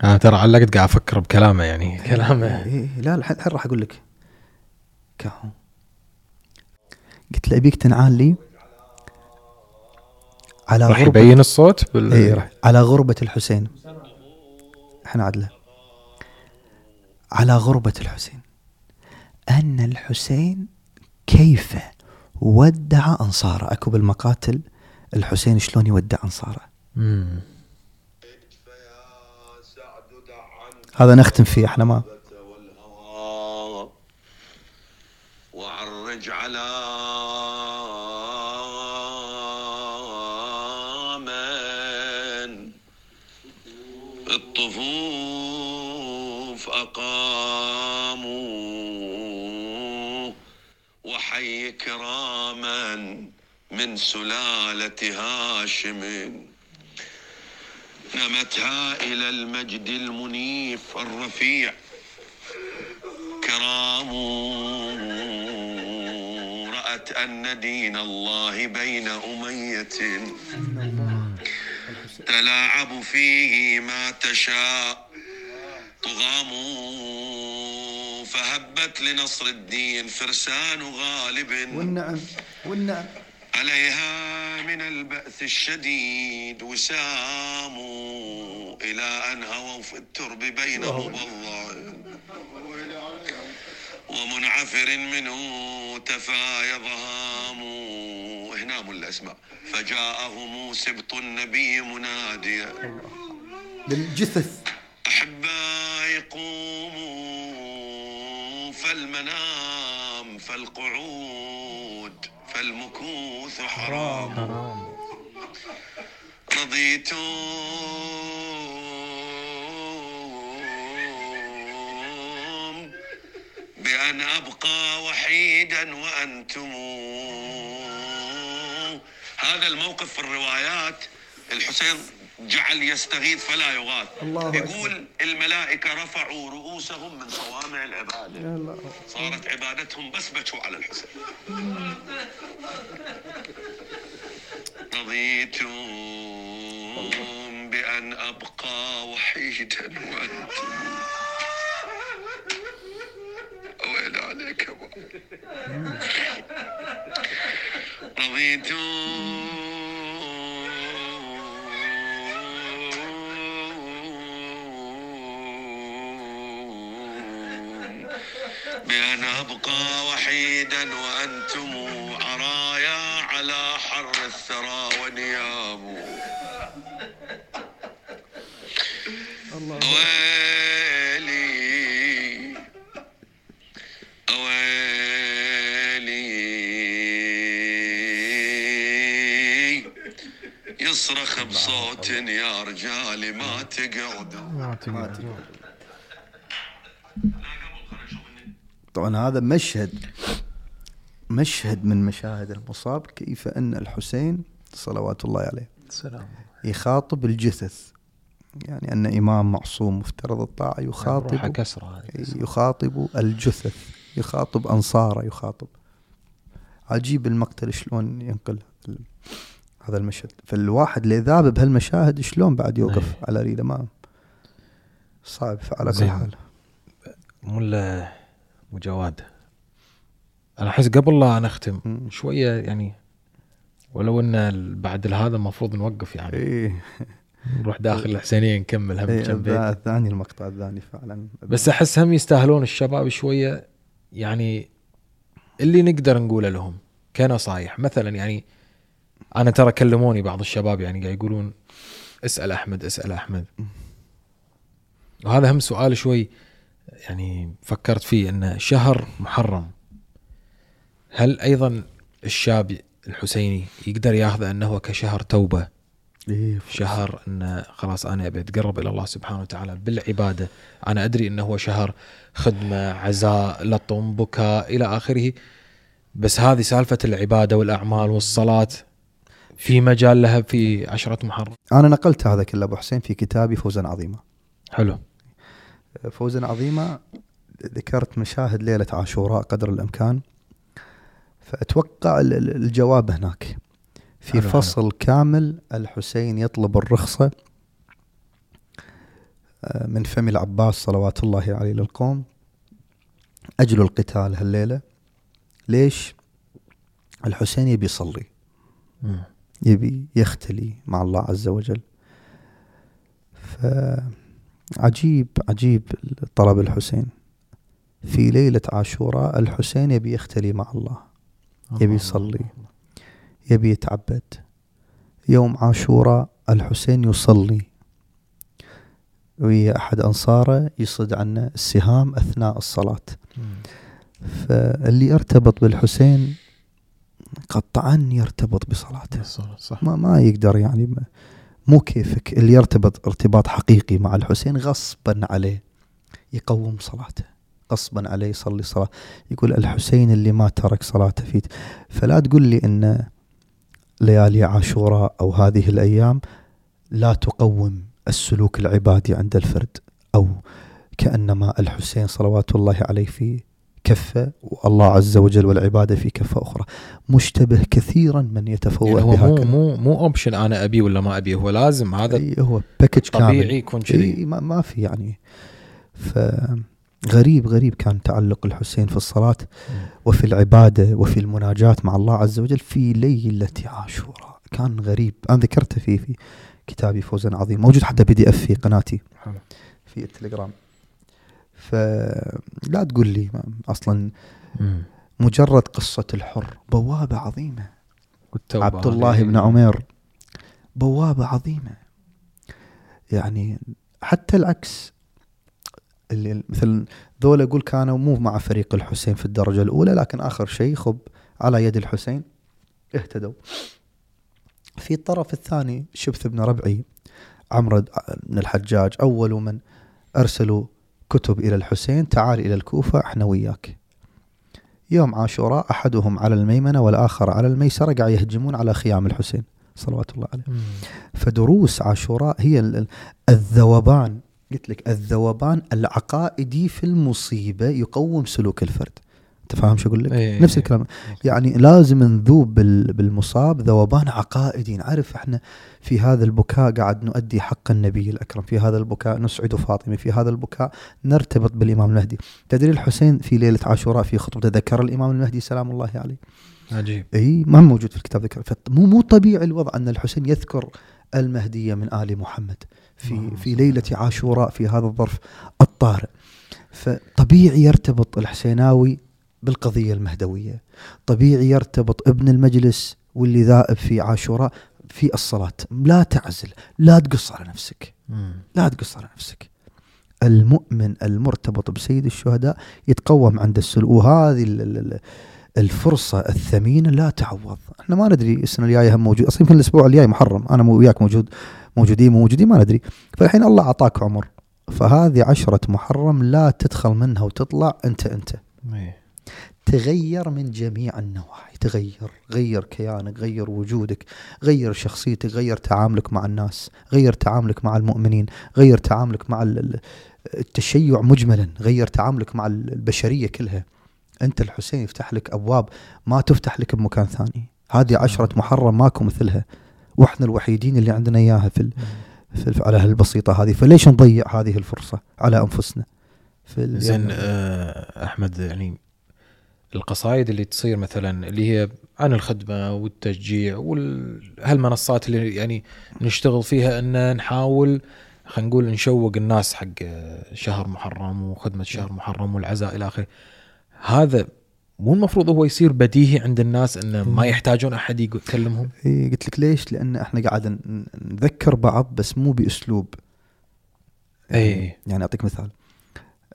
أنا ترى علقت قاعد أفكر بكلامه يعني. كلامه. إيه لا الحين راح أقول لك. كاهو قلت له أبيك تنعال لي؟ على راح غربة يبين الصوت بال اي راح على غربة الحسين. إحنا عدلة. على غربة الحسين. أن الحسين كيف ودع أنصاره؟ أكو بالمقاتل الحسين شلون يودع أنصاره؟ مم. هذا نختم فيه إحنا ما وعرج على الطفوف أقاموا وحي كراما من سلالة هاشم نمتها إلى المجد المنيف الرفيع. كرام رأت أن دين الله بين أمية. تلاعب فيه ما تشاء. طغام فهبت لنصر الدين فرسان غالب. والنعم والنعم. عليها من البأس الشديد وسام إلى أن هووا في الترب بين مبضع. ومنعفر منه تفايض هام هنا من الأسماء. فجاءهم سبط النبي مناديا. للجثث أحبائي قوموا فالمنام فالقعود فالمكوث حرام. رضيت بأن أبقى وحيدا وأنتم. هذا الموقف في الروايات الحسين جعل يستغيث فلا يغاث. الله أكبر. يقول الملائكة رفعوا رؤوسهم من صوامع العبادة. صارت عبادتهم بس بكوا على الحسين. رضيت بأن أبقى وحيدا وأنتم. ويل عليك يا ما طبعا هذا مشهد مشهد من مشاهد المصاب كيف أن الحسين صلوات الله عليه سلام يخاطب الجثث. يعني أن إمام معصوم مفترض الطاعة يخاطب هذه يخاطب الجثث يخاطب انصاره يخاطب. عجيب المقتل شلون ينقل هذا المشهد. فالواحد اللي ذاب بهالمشاهد شلون بعد يوقف أي. على ريله ما صعب على كل. حال. ملا ابو جواد. أنا أحس قبل لا نختم. شوية يعني ولو إن بعد هذا المفروض نوقف يعني. إيه. نروح داخل الحسينيه نكمل هم الذا- الثاني المقطع الثاني فعلا. بس أحس هم يستاهلون الشباب شوية يعني اللي نقدر نقوله لهم كنصايح. مثلا يعني أنا ترى كلموني بعض الشباب يعني قاعد يقولون اسأل أحمد اسأل أحمد. وهذا هم سؤال شوي يعني فكرت فيه انه شهر محرم. هل أيضا الشاب الحسيني يقدر ياخذه إنه هو كشهر توبة؟ إيه شهر انه خلاص أنا أبي أتقرب إلى الله سبحانه وتعالى بالعبادة، أنا أدري إنه هو شهر خدمة، عزاء، لطم، بكاء إلى آخره. بس هذه سالفة العبادة والأعمال والصلاة في مجال لها في عشرة محرم. أنا نقلت هذا كله أبو حسين في كتابي فوزا عظيما حلو. فوزا عظيما ذكرت مشاهد ليلة عاشوراء قدر الإمكان فأتوقع ال- ال- الجواب هناك في حلو، حلو. فصل كامل الحسين يطلب الرخصة آه، من فم العباس صلوات الله عليه للقوم اجلوا القتال هالليلة ليش؟ الحسين يبي يصلي. يبي يختلي مع الله عز وجل. فعجيب عجيب طلب الحسين. في ليلة عاشوراء الحسين يبي يختلي مع الله يبي يصلي يبي يتعبد. يوم عاشوراء الحسين يصلي. ويا أحد أنصاره يصد عنه السهام أثناء الصلاة. فاللي ارتبط بالحسين قطعا يرتبط بصلاته. صح. ما ما يقدر يعني مو كيفك اللي يرتبط ارتباط حقيقي مع الحسين غصبا عليه يقوم صلاته غصبا عليه يصلي صلاة. يقول الحسين اللي ما ترك صلاته فيه. فلا تقول لي إن ليالي عاشوراء أو هذه الأيام لا تقوم السلوك العبادي عند الفرد أو كأنما الحسين صلوات الله عليه في كفة والله عز وجل والعبادة في كفة أخرى. مشتبه كثيرا من يتفوه يعني هو مو مو مو option أنا أبي ولا ما أبي هو لازم هذا أي هو package كامل. طبيعي يكون كذي. إي ما, ما في يعني. ف غريب غريب كان تعلق الحسين في الصلاة وفي العبادة وفي المناجاة مع الله عز وجل في ليلة عاشوراء. كان غريب. أنا ذكرته في في كتابي فوزا عظيم. موجود حتى بي دي اف في قناتي. في التليجرام. فلا تقول لي أصلا. مجرد قصة الحر بوابة عظيمة. والتوبة عبد الله بن عمير بوابة عظيمة. يعني حتى العكس اللي مثل ذولا يقول كانوا مو مع فريق الحسين في الدرجة الأولى لكن آخر شيء خب على يد الحسين اهتدوا. في الطرف الثاني شبث بن ربعي عمرو بن الحجاج أول من أرسلوا كتب إلى الحسين تعال إلى الكوفة إحنا وياك. يوم عاشوراء أحدهم على الميمنة والآخر على الميسرة قاعد يهجمون على خيام الحسين صلوات الله عليه. فدروس عاشوراء هي ال- ال- الذوبان. قلت لك الذوبان العقائدي في المصيبة يقوم سلوك الفرد. أنت فاهم شو أقول لك؟ إيه. نفس الكلام. يعني لازم نذوب بال- بالمصاب ذوبان عقائدي. نعرف إحنا في هذا البكاء قاعد نؤدي حق النبي الأكرم في هذا البكاء نسعد فاطمة في هذا البكاء نرتبط بالإمام المهدي. تدري الحسين في ليلة عاشوراء في خطبته ذكر الإمام المهدي سلام الله عليه؟ عجيب. إي ما موجود في الكتاب ذكر. مو مو طبيعي الوضع أن الحسين يذكر المهدية من آل محمد في في ليلة عاشوراء في هذا الظرف الطارئ. فطبيعي يرتبط الحسيناوي بالقضية المهدوية. طبيعي يرتبط ابن المجلس واللي ذائب في عاشوراء في الصلاة. لا تعزل لا تقص على نفسك. لا تقص على نفسك. المؤمن المرتبط بسيد الشهداء يتقوم عند السلوك وهذه ال- ال- ال- الفرصة الثمينة لا تعوض. إحنا ما ندري السنة الجاية هم موجود. أصلا يمكن الأسبوع الجاي محرم. أنا مو وياك موجود موجودين مو موجودين ما ندري. فالحين الله أعطاك عمر. فهذه عشرة محرم لا تدخل منها وتطلع أنت أنت. إيه. تغير من جميع النواحي. تغير غير كيانك غير وجودك غير شخصيتك غير تعاملك مع الناس غير تعاملك مع المؤمنين غير تعاملك مع ال- ال- التشيع مجملا غير تعاملك مع ال- البشرية كلها. أنت الحسين يفتح لك أبواب ما تفتح لك بمكان ثاني. هذه عشرة محرم ماكو مثلها. وإحنا الوحيدين اللي عندنا إياها في, ال... في. على هالبسيطة هذه. فليش نضيع هذه الفرصة على أنفسنا؟ في. زين آه، أحمد يعني القصايد اللي تصير مثلا اللي هي عن الخدمة والتشجيع وهالمنصات اللي يعني نشتغل فيها إن نحاول خلينا نقول نشوق الناس حق شهر محرم وخدمة شهر محرم والعزاء إلى آخره هذا مو المفروض هو يصير بديهي عند الناس انه ما يحتاجون أحد يكلمهم إيه قلت لك ليش؟ لأن إحنا قاعد نذكر بعض بس مو بأسلوب إيه. يعني أعطيك مثال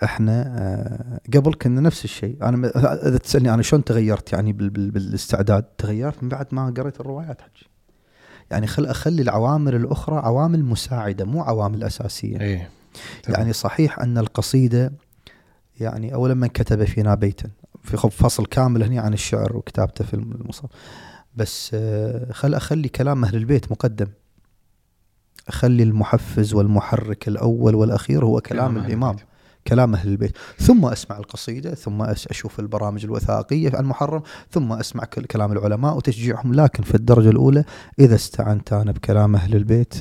إحنا آه، قبل كنا نفس الشيء. أنا إذا تسألني أنا شلون تغيرت يعني بال بال بالاستعداد؟ تغيرت من بعد ما قريت الروايات حج يعني خل أخلي العوامل الأخرى عوامل مساعدة مو عوامل أساسية. تمام. يعني صحيح أن القصيدة يعني اولا من كتب فينا بيتا في فصل كامل هنا عن الشعر وكتابته في المصحف بس آه، خل أخلي كلام أهل البيت مقدم. أخلي المحفز والمحرك الأول والأخير هو كلام, الإمام. البيت. كلام أهل البيت. ثم أسمع القصيدة ثم أشوف البرامج الوثائقية عن المحرم ثم أسمع كل- كلام العلماء وتشجيعهم. لكن في الدرجة الأولى إذا استعنت أنا بكلام أهل البيت.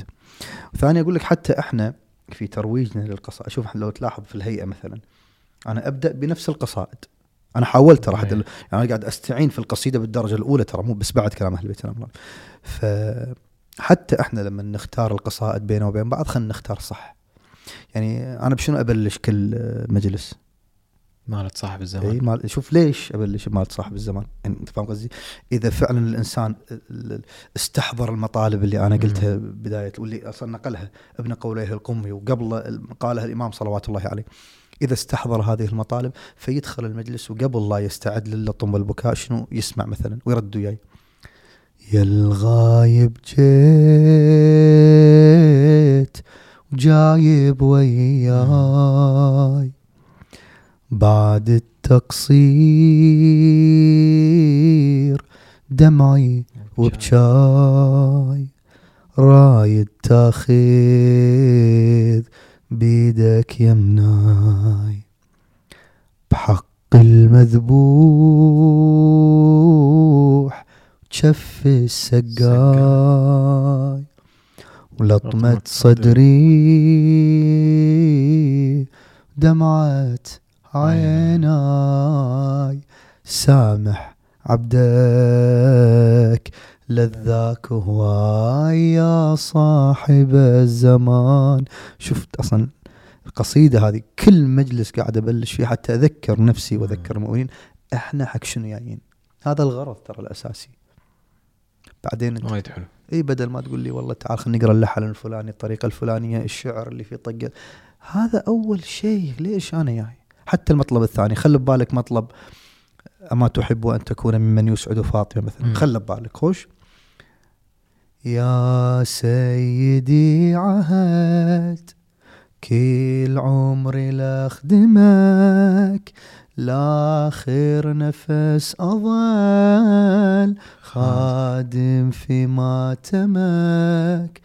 ثاني أقول لك حتى إحنا في ترويجنا للقصائد شوف إحنا لو تلاحظ في الهيئة مثلا أنا أبدأ بنفس القصائد. أنا حاولت ترى حتى. يعني أنا قاعد أستعين في القصيدة بالدرجة الأولى ترى مو بس بعد كلام أهل البيت الله فحتى إحنا لما نختار القصائد بينه وبين بعض خلينا نختار صح. يعني أنا بشنو أبلش كل مجلس؟ مالت صاحب إي الزمان. مال شوف ليش أبلش بمال صاحب الزمان؟ يعني أنت فاهم قصدي؟ إذا فعلا الإنسان ال- ال- استحضر المطالب اللي أنا قلتها بداية واللي أصلا نقلها ابن قوليه القمي وقبل قالها الإمام صلوات الله عليه. إذا استحضر هذه المطالب فيدخل المجلس وقبل لا يستعد للطم والبكاء شنو يسمع مثلا؟ ويرد وياي. يا الغايب جيت وجايب وياي. بعد التقصير دمعي وبجاي. رايد تاخذ بيدك يمناي بحق المذبوح شف السقاي. ولطمة لطمة صدري. دمعت عيناي. سامح عبدك لذاك هواي يا صاحب الزمان. شفت أصلا القصيدة هذه كل مجلس قاعد أبلش فيه حتى أذكر نفسي وأذكر المؤمنين. إحنا حق شنو جايين؟ هذا الغرض ترى الأساسي. بعدين انت وايد حلو. إي بدل ما تقول لي والله تعال خلينا نقرأ اللحن الفلاني الطريقة الفلانية الشعر اللي فيه طقة. هذا أول شيء ليش أنا جاي؟ حتى المطلب الثاني خلي ببالك مطلب أما تحب أن تكون ممن يسعد فاطمة مثلا. خلي ببالك خوش؟ يا سيدي عهد كل عمري لاخدمك لآخر نفس اظل خادم في ماتمك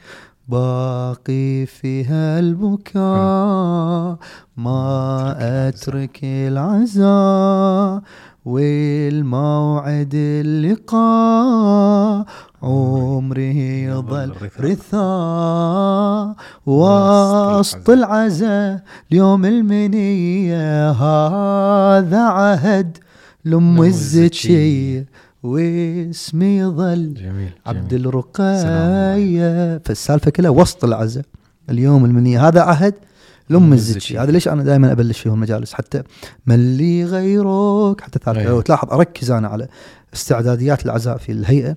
باقي فيها البكاء. ما أترك العزاء والموعد اللقاء. عمري يظل رثاء وسط العزاء اليوم المنية هذا عهد. لأم الزكية واسمي يظل. عبد. الرقية فالسالفة كلها وسط العزاء اليوم المنية. هذا عهد. لأم أم الزكي الزكي. هذا ليش أنا دائما أبلش فيهم المجالس حتى من لي غيرك حتى أيوة. تلاحظ أركز أنا على استعداديات العزاء في الهيئة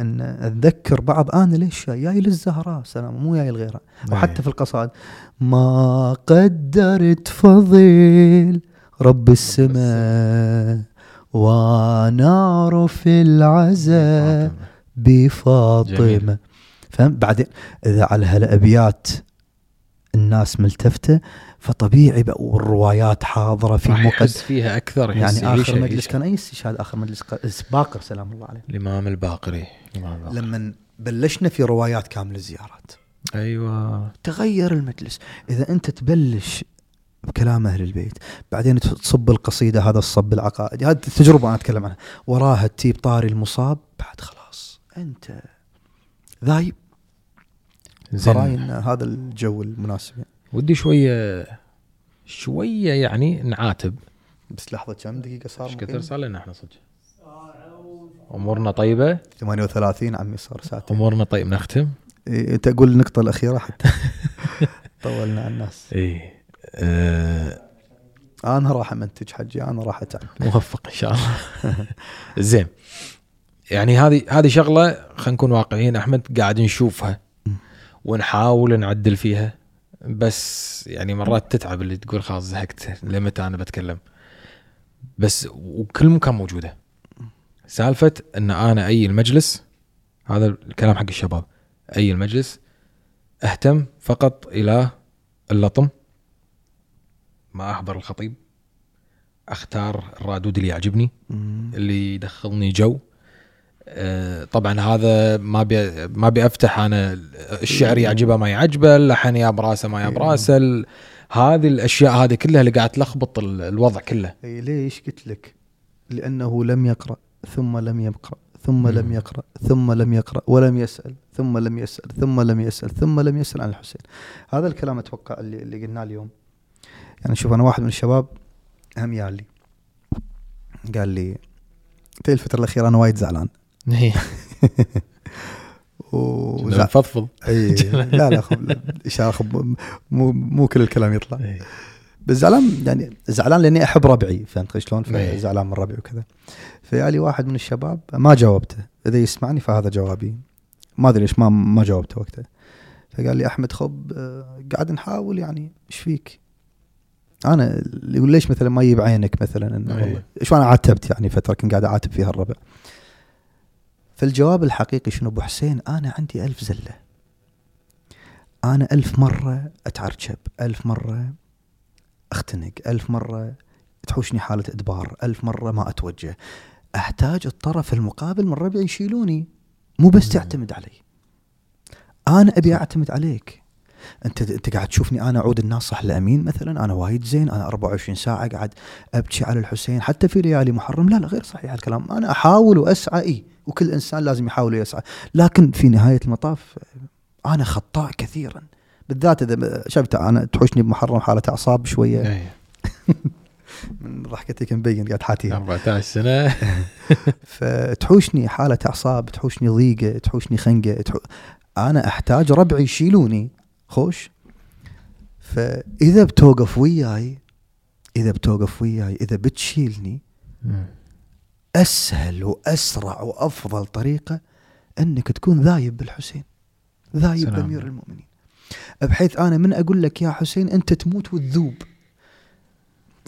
أن أتذكر بعض أنا ليش جاي؟ للزهراء سلام مو جاي لغيرها وحتى. في القصائد ما قدرت فضيل رب السماء ونار في العزاء بفاطمة. جميل. فهم بعدين إذا على هالأبيات الناس ملتفتة فطبيعي بقى والروايات حاضرة في راح مقد يحس فيها أكثر يحس يعني آخر مجلس. كان أي استشهاد؟ آخر مجلس باقر سلام الله عليه. الإمام الباقري. الإمام الباقري. لما بلشنا في روايات كامل الزيارات أيوه. تغير المجلس. إذا أنت تبلش بكلام أهل البيت بعدين تصب القصيدة هذا الصب العقائدي هذه التجربة أنا أتكلم عنها. وراها تجيب طاري المصاب بعد خلاص أنت ذايب. زين. هذا الجو المناسب يعني. ودي شوية شوية يعني نعاتب. بس لحظة كم دقيقة صار إيش كثر؟ صار لنا إحنا صدق؟ امورنا طيبة؟ 38 عمي صار ساعتين. امورنا طيب نختم؟ إيه، انت قول النقطة الأخيرة حتى. طولنا على الناس. اي آه أنا راح أمنتج حجي أنا راح أتعب. موفق إن شاء الله. زين. يعني هذه هذه شغلة خلينا نكون واقعيين أحمد قاعد نشوفها ونحاول نعدل فيها. بس يعني مرات تتعب اللي تقول خلاص زهقت لمتى أنا بتكلم؟ بس وكل مكان موجودة. سالفة إن أنا أي المجلس هذا الكلام حق الشباب أي المجلس أهتم فقط إلى اللطم. ما احضر الخطيب. أختار الرادود اللي يعجبني اللي يدخلني جو. طبعا هذا ما بي ما بيفتح أنا الشعر يعجبه ما يعجبه اللحن يا براسه ما يا براسه ال- هذه الأشياء هذه كلها اللي قاعد تلخبط ال- الوضع كله. اي ليش قلت لك؟ لأنه لم يقرأ ثم لم يقرا ثم لم. يقرأ ثم لم يقرأ ولم يسأل ثم لم يسأل ثم لم يسأل ثم لم يسأل عن الحسين. هذا الكلام أتوقع اللي اللي قلناه اليوم. يعني شوف أنا واحد من الشباب هم يالي. قال لي "تي الفترة الأخيرة أنا وايد زعلان. وزع... فضفض اي لا لا خب... إشارة خب... مو مو كل الكلام يطلع بس زعلان يعني زعلان لأني أحب ربعي فهمت شلون؟ إيه. فزعلان من ربعي وكذا. فيالي واحد من الشباب ما جاوبته، إذا يسمعني فهذا جوابي. ما أدري ليش ما ما جاوبته وقتها. فقال لي أحمد خب آه، قاعد نحاول يعني إيش فيك؟ أنا يقول ليش مثلا ما يجيب عينك مثلا إنه إيه. والله شو أنا عاتبت يعني فترة كنت قاعد أعاتب فيها الربع. فالجواب الحقيقي شنو أبو حسين أنا عندي ألف زلة. أنا ألف مرة أتعرجب، ألف مرة أختنق ألف مرة تحوشني حالة إدبار ألف مرة ما أتوجه. أحتاج الطرف المقابل من ربعي يشيلوني. مو بس تعتمد علي. أنا أبي أعتمد عليك. أنت أنت قاعد تشوفني أنا أعود الناصح الأمين مثلا أنا وايد زين أنا 24 ساعة قاعد أبكي على الحسين حتى في ليالي محرم. لا لا غير صحيح الكلام. أنا أحاول وأسعى إي وكل إنسان لازم يحاول ويسعى. لكن في نهاية المطاف أنا خطاء كثيرا. بالذات إذا شفت أنا تحوشني بمحرم حالة أعصاب شوية. إيه. من ضحكتي كان مبين قاعد حاتيها. 14 سنة. فتحوشني حالة أعصاب تحوشني ضيقة تحوشني خنقة تحو... أنا أحتاج ربعي يشيلوني. خوش؟ فإذا بتوقف وياي إذا بتوقف وياي إذا بتشيلني أسهل وأسرع وأفضل طريقة أنك تكون ذايب بالحسين ذايب. بأمير المؤمنين. بحيث أنا من أقول لك يا حسين أنت تموت وتذوب.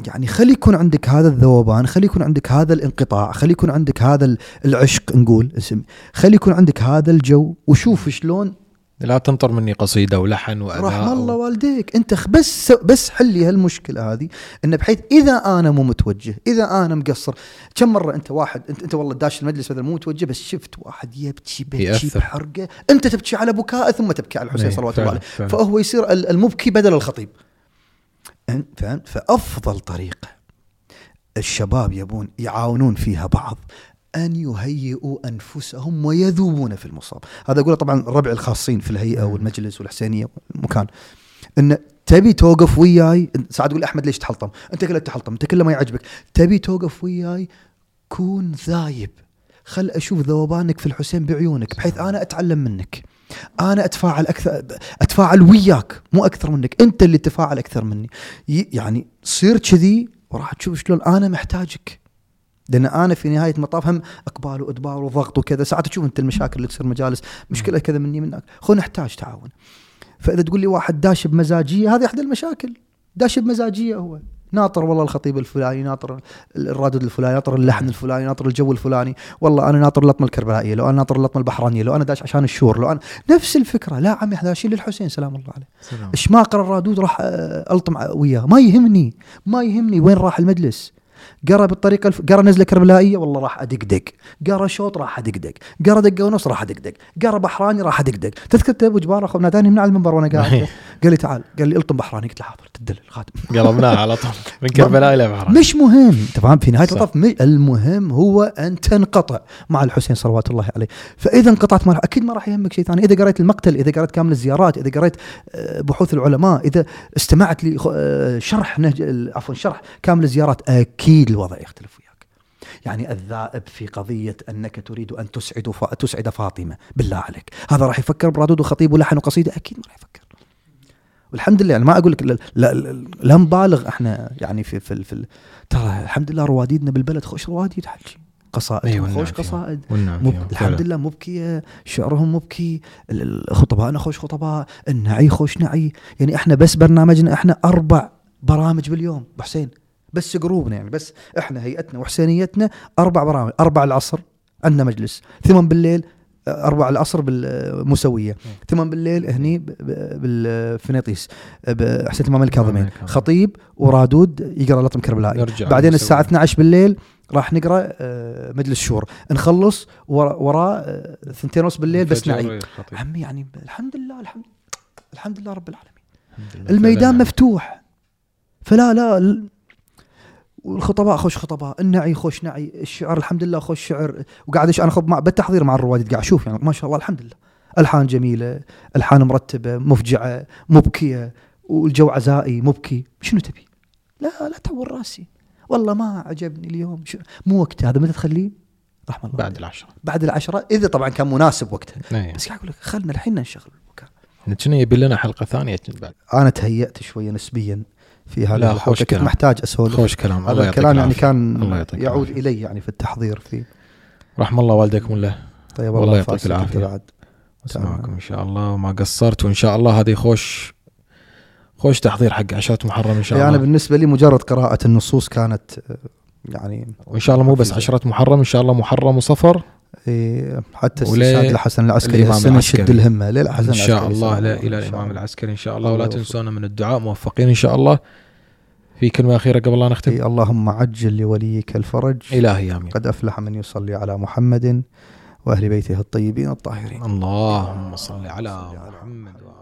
يعني خلي يكون عندك هذا الذوبان خلي يكون عندك هذا الانقطاع خلي يكون عندك هذا ال- العشق نقول اسم. خلي يكون عندك هذا الجو وشوف شلون لا تنطر مني قصيدة ولحن وأداء رحم الله. والديك انت بس بس حلي هالمشكلة هذه انه بحيث إذا أنا مو متوجه إذا أنا مقصر كم مرة أنت واحد انت, أنت والله داش المجلس مثلا مو متوجه بس شفت واحد يبكي بكي. بحرقة أنت تبكي على بكاء ثم تبكي على الحسين إيه، صلوات الله عليه. فهو يصير ال- المبكي بدل الخطيب فهمت فأفضل طريقة الشباب يبون يعاونون فيها بعض أن يهيئوا أنفسهم ويذوبون في المصاب. هذا أقوله طبعا الربع الخاصين في الهيئة والمجلس والحسينية والمكان. إن تبي توقف وياي ساعات تقول أحمد ليش تحلطم؟ أنت كله تحلطم أنت كله ما يعجبك. تبي توقف وياي؟ كون ذايب. خل أشوف ذوبانك في الحسين بعيونك بحيث أنا أتعلم منك. أنا أتفاعل أكثر أتفاعل وياك مو أكثر منك. أنت اللي تتفاعل أكثر مني. يعني صير كذي وراح تشوف شلون أنا محتاجك. لأن أنا في نهاية المطاف هم إقبال وإدبار وضغط وكذا. ساعات تشوف أنت المشاكل اللي تصير مجالس. مشكلة كذا مني منك. خو نحتاج تعاون. فإذا تقول لي واحد داش بمزاجية هذه احدى المشاكل. داش بمزاجية هو. ناطر والله الخطيب الفلاني ناطر الرادود الفلاني ناطر اللحن الفلاني ناطر الجو الفلاني. والله أنا ناطر اللطمه الكربلائية لو أنا ناطر اللطمه البحرانية لو أنا داش عشان الشور لو أنا نفس الفكرة. لا عمي إحنا داشين للحسين سلام الله عليه. سلام. إيش ما قرا الرادود راح آه، ألطم وياه. ما يهمني. ما يهمني وين راح المجلس. قرأ بالطريقة الف... قرأ نزلة كربلائية والله راح أدقدق. قرأ شوط راح أدقدق. قرأ دقة ونص راح أدقدق. قرأ بحراني راح أدقدق. تذكر أبو جبار اخو ناداني من على المنبر وأنا قاعد؟ قال لي تعال. قال لي ألطم بحراني. قلت له حاضر. تدلل خاتم قلبناه على طول. من كربلاء إلى بحرين مش مهم. فاهم في نهاية. المطاف المهم هو أن تنقطع مع الحسين صلوات الله عليه. فإذا انقطعت ما راح أكيد ما راح يهمك شيء ثاني. إذا قريت المقتل إذا قريت كامل الزيارات إذا قريت آه، بحوث العلماء إذا استمعت لشرح نهج ال- عفوا شرح كامل الزيارات أكيد الوضع يختلف وياك. يعني الذائب في قضية أنك تريد أن تسعد. تسعد فاطمة. بالله عليك. هذا راح يفكر برادود وخطيب ولحن وقصيدة؟ أكيد ما راح يفكر. والحمد لله يعني ما أقول لك لا, لا, لا, نبالغ إحنا يعني في في, في ترى الحمد لله رواديدنا بالبلد خوش رواديد حجي قصائد أيوة، خوش. قصائد مب... الحمد. لله مبكية شعرهم مبكي خطبائنا خوش خطباء النعي خوش نعي يعني إحنا بس برنامجنا إحنا أربع برامج باليوم حسين بس جروبنا يعني بس إحنا هيئتنا وحسينيتنا أربع برامج أربع العصر عندنا مجلس ثمان بالليل أربع العصر بالمسوية ثمان بالليل هني بالفنيطيس بحسين الإمام الكاظمين. خطيب ورادود يقرأ لطم نرجع بعدين. الساعة 12 بالليل راح نقرأ آه، مجلس شور نخلص ورا- وراه آه، ثنتين ونص بالليل بس نعي. عمي يعني الحمد لله الحمد الحمد لله رب العالمين. الميدان. مفتوح فلا لا والخطباء خوش خطباء النعي خوش نعي الشعر الحمد لله خوش شعر وقاعد أنا اخذ مع بالتحضير مع الرواد قاعد أشوف يعني ما شاء الله الحمد لله ألحان جميلة ألحان مرتبة مفجعة مبكية والجو عزائي مبكي. شنو تبي؟ لا لا تعور راسي. والله ما عجبني اليوم. شو مو وقته هذا متى تخليه؟ رحم الله. بعد. العشرة. بعد العشرة؟ إذا طبعا كان مناسب وقتها. أيوة. بس قاعد أقول لك خلنا الحين ننشغل بالمكان كنا يبي لنا حلقة ثانية بعد؟ أنا تهيأت شوية نسبيا. في هذا لا، خوش كنت كلام. محتاج أسولف. خوش كلام. الله هذا الكلام يعني. كان الله يعطيك يعود العافية. إلي يعني في التحضير فيه. رحم الله والديكم الله. طيب والله يعطيك. أنت بعد أسمعكم إن شاء الله. وما قصرت. وإن شاء الله هذه خوش خوش تحضير حق عشات محرم إن شاء يعني الله. بالنسبة لي مجرد قراءة النصوص كانت يعني وإن شاء الله مو بس عشرة محرم إن شاء الله محرم وصفر. إيه، حتى استشهاد الحسن العسكري السنة العسكري. الهمة ليه الحسن إن شاء العسكري الله لا إلى الامام. العسكري إن شاء الله ولا. تنسونا من الدعاء موفقين إن شاء الله في كلمة أخيرة قبل لا نختم إيه، اللهم عجل لوليك الفرج إلهي آمين قد أفلح من يصلي على محمد وأهل بيته الطيبين الطاهرين اللهم صل على محمد وآل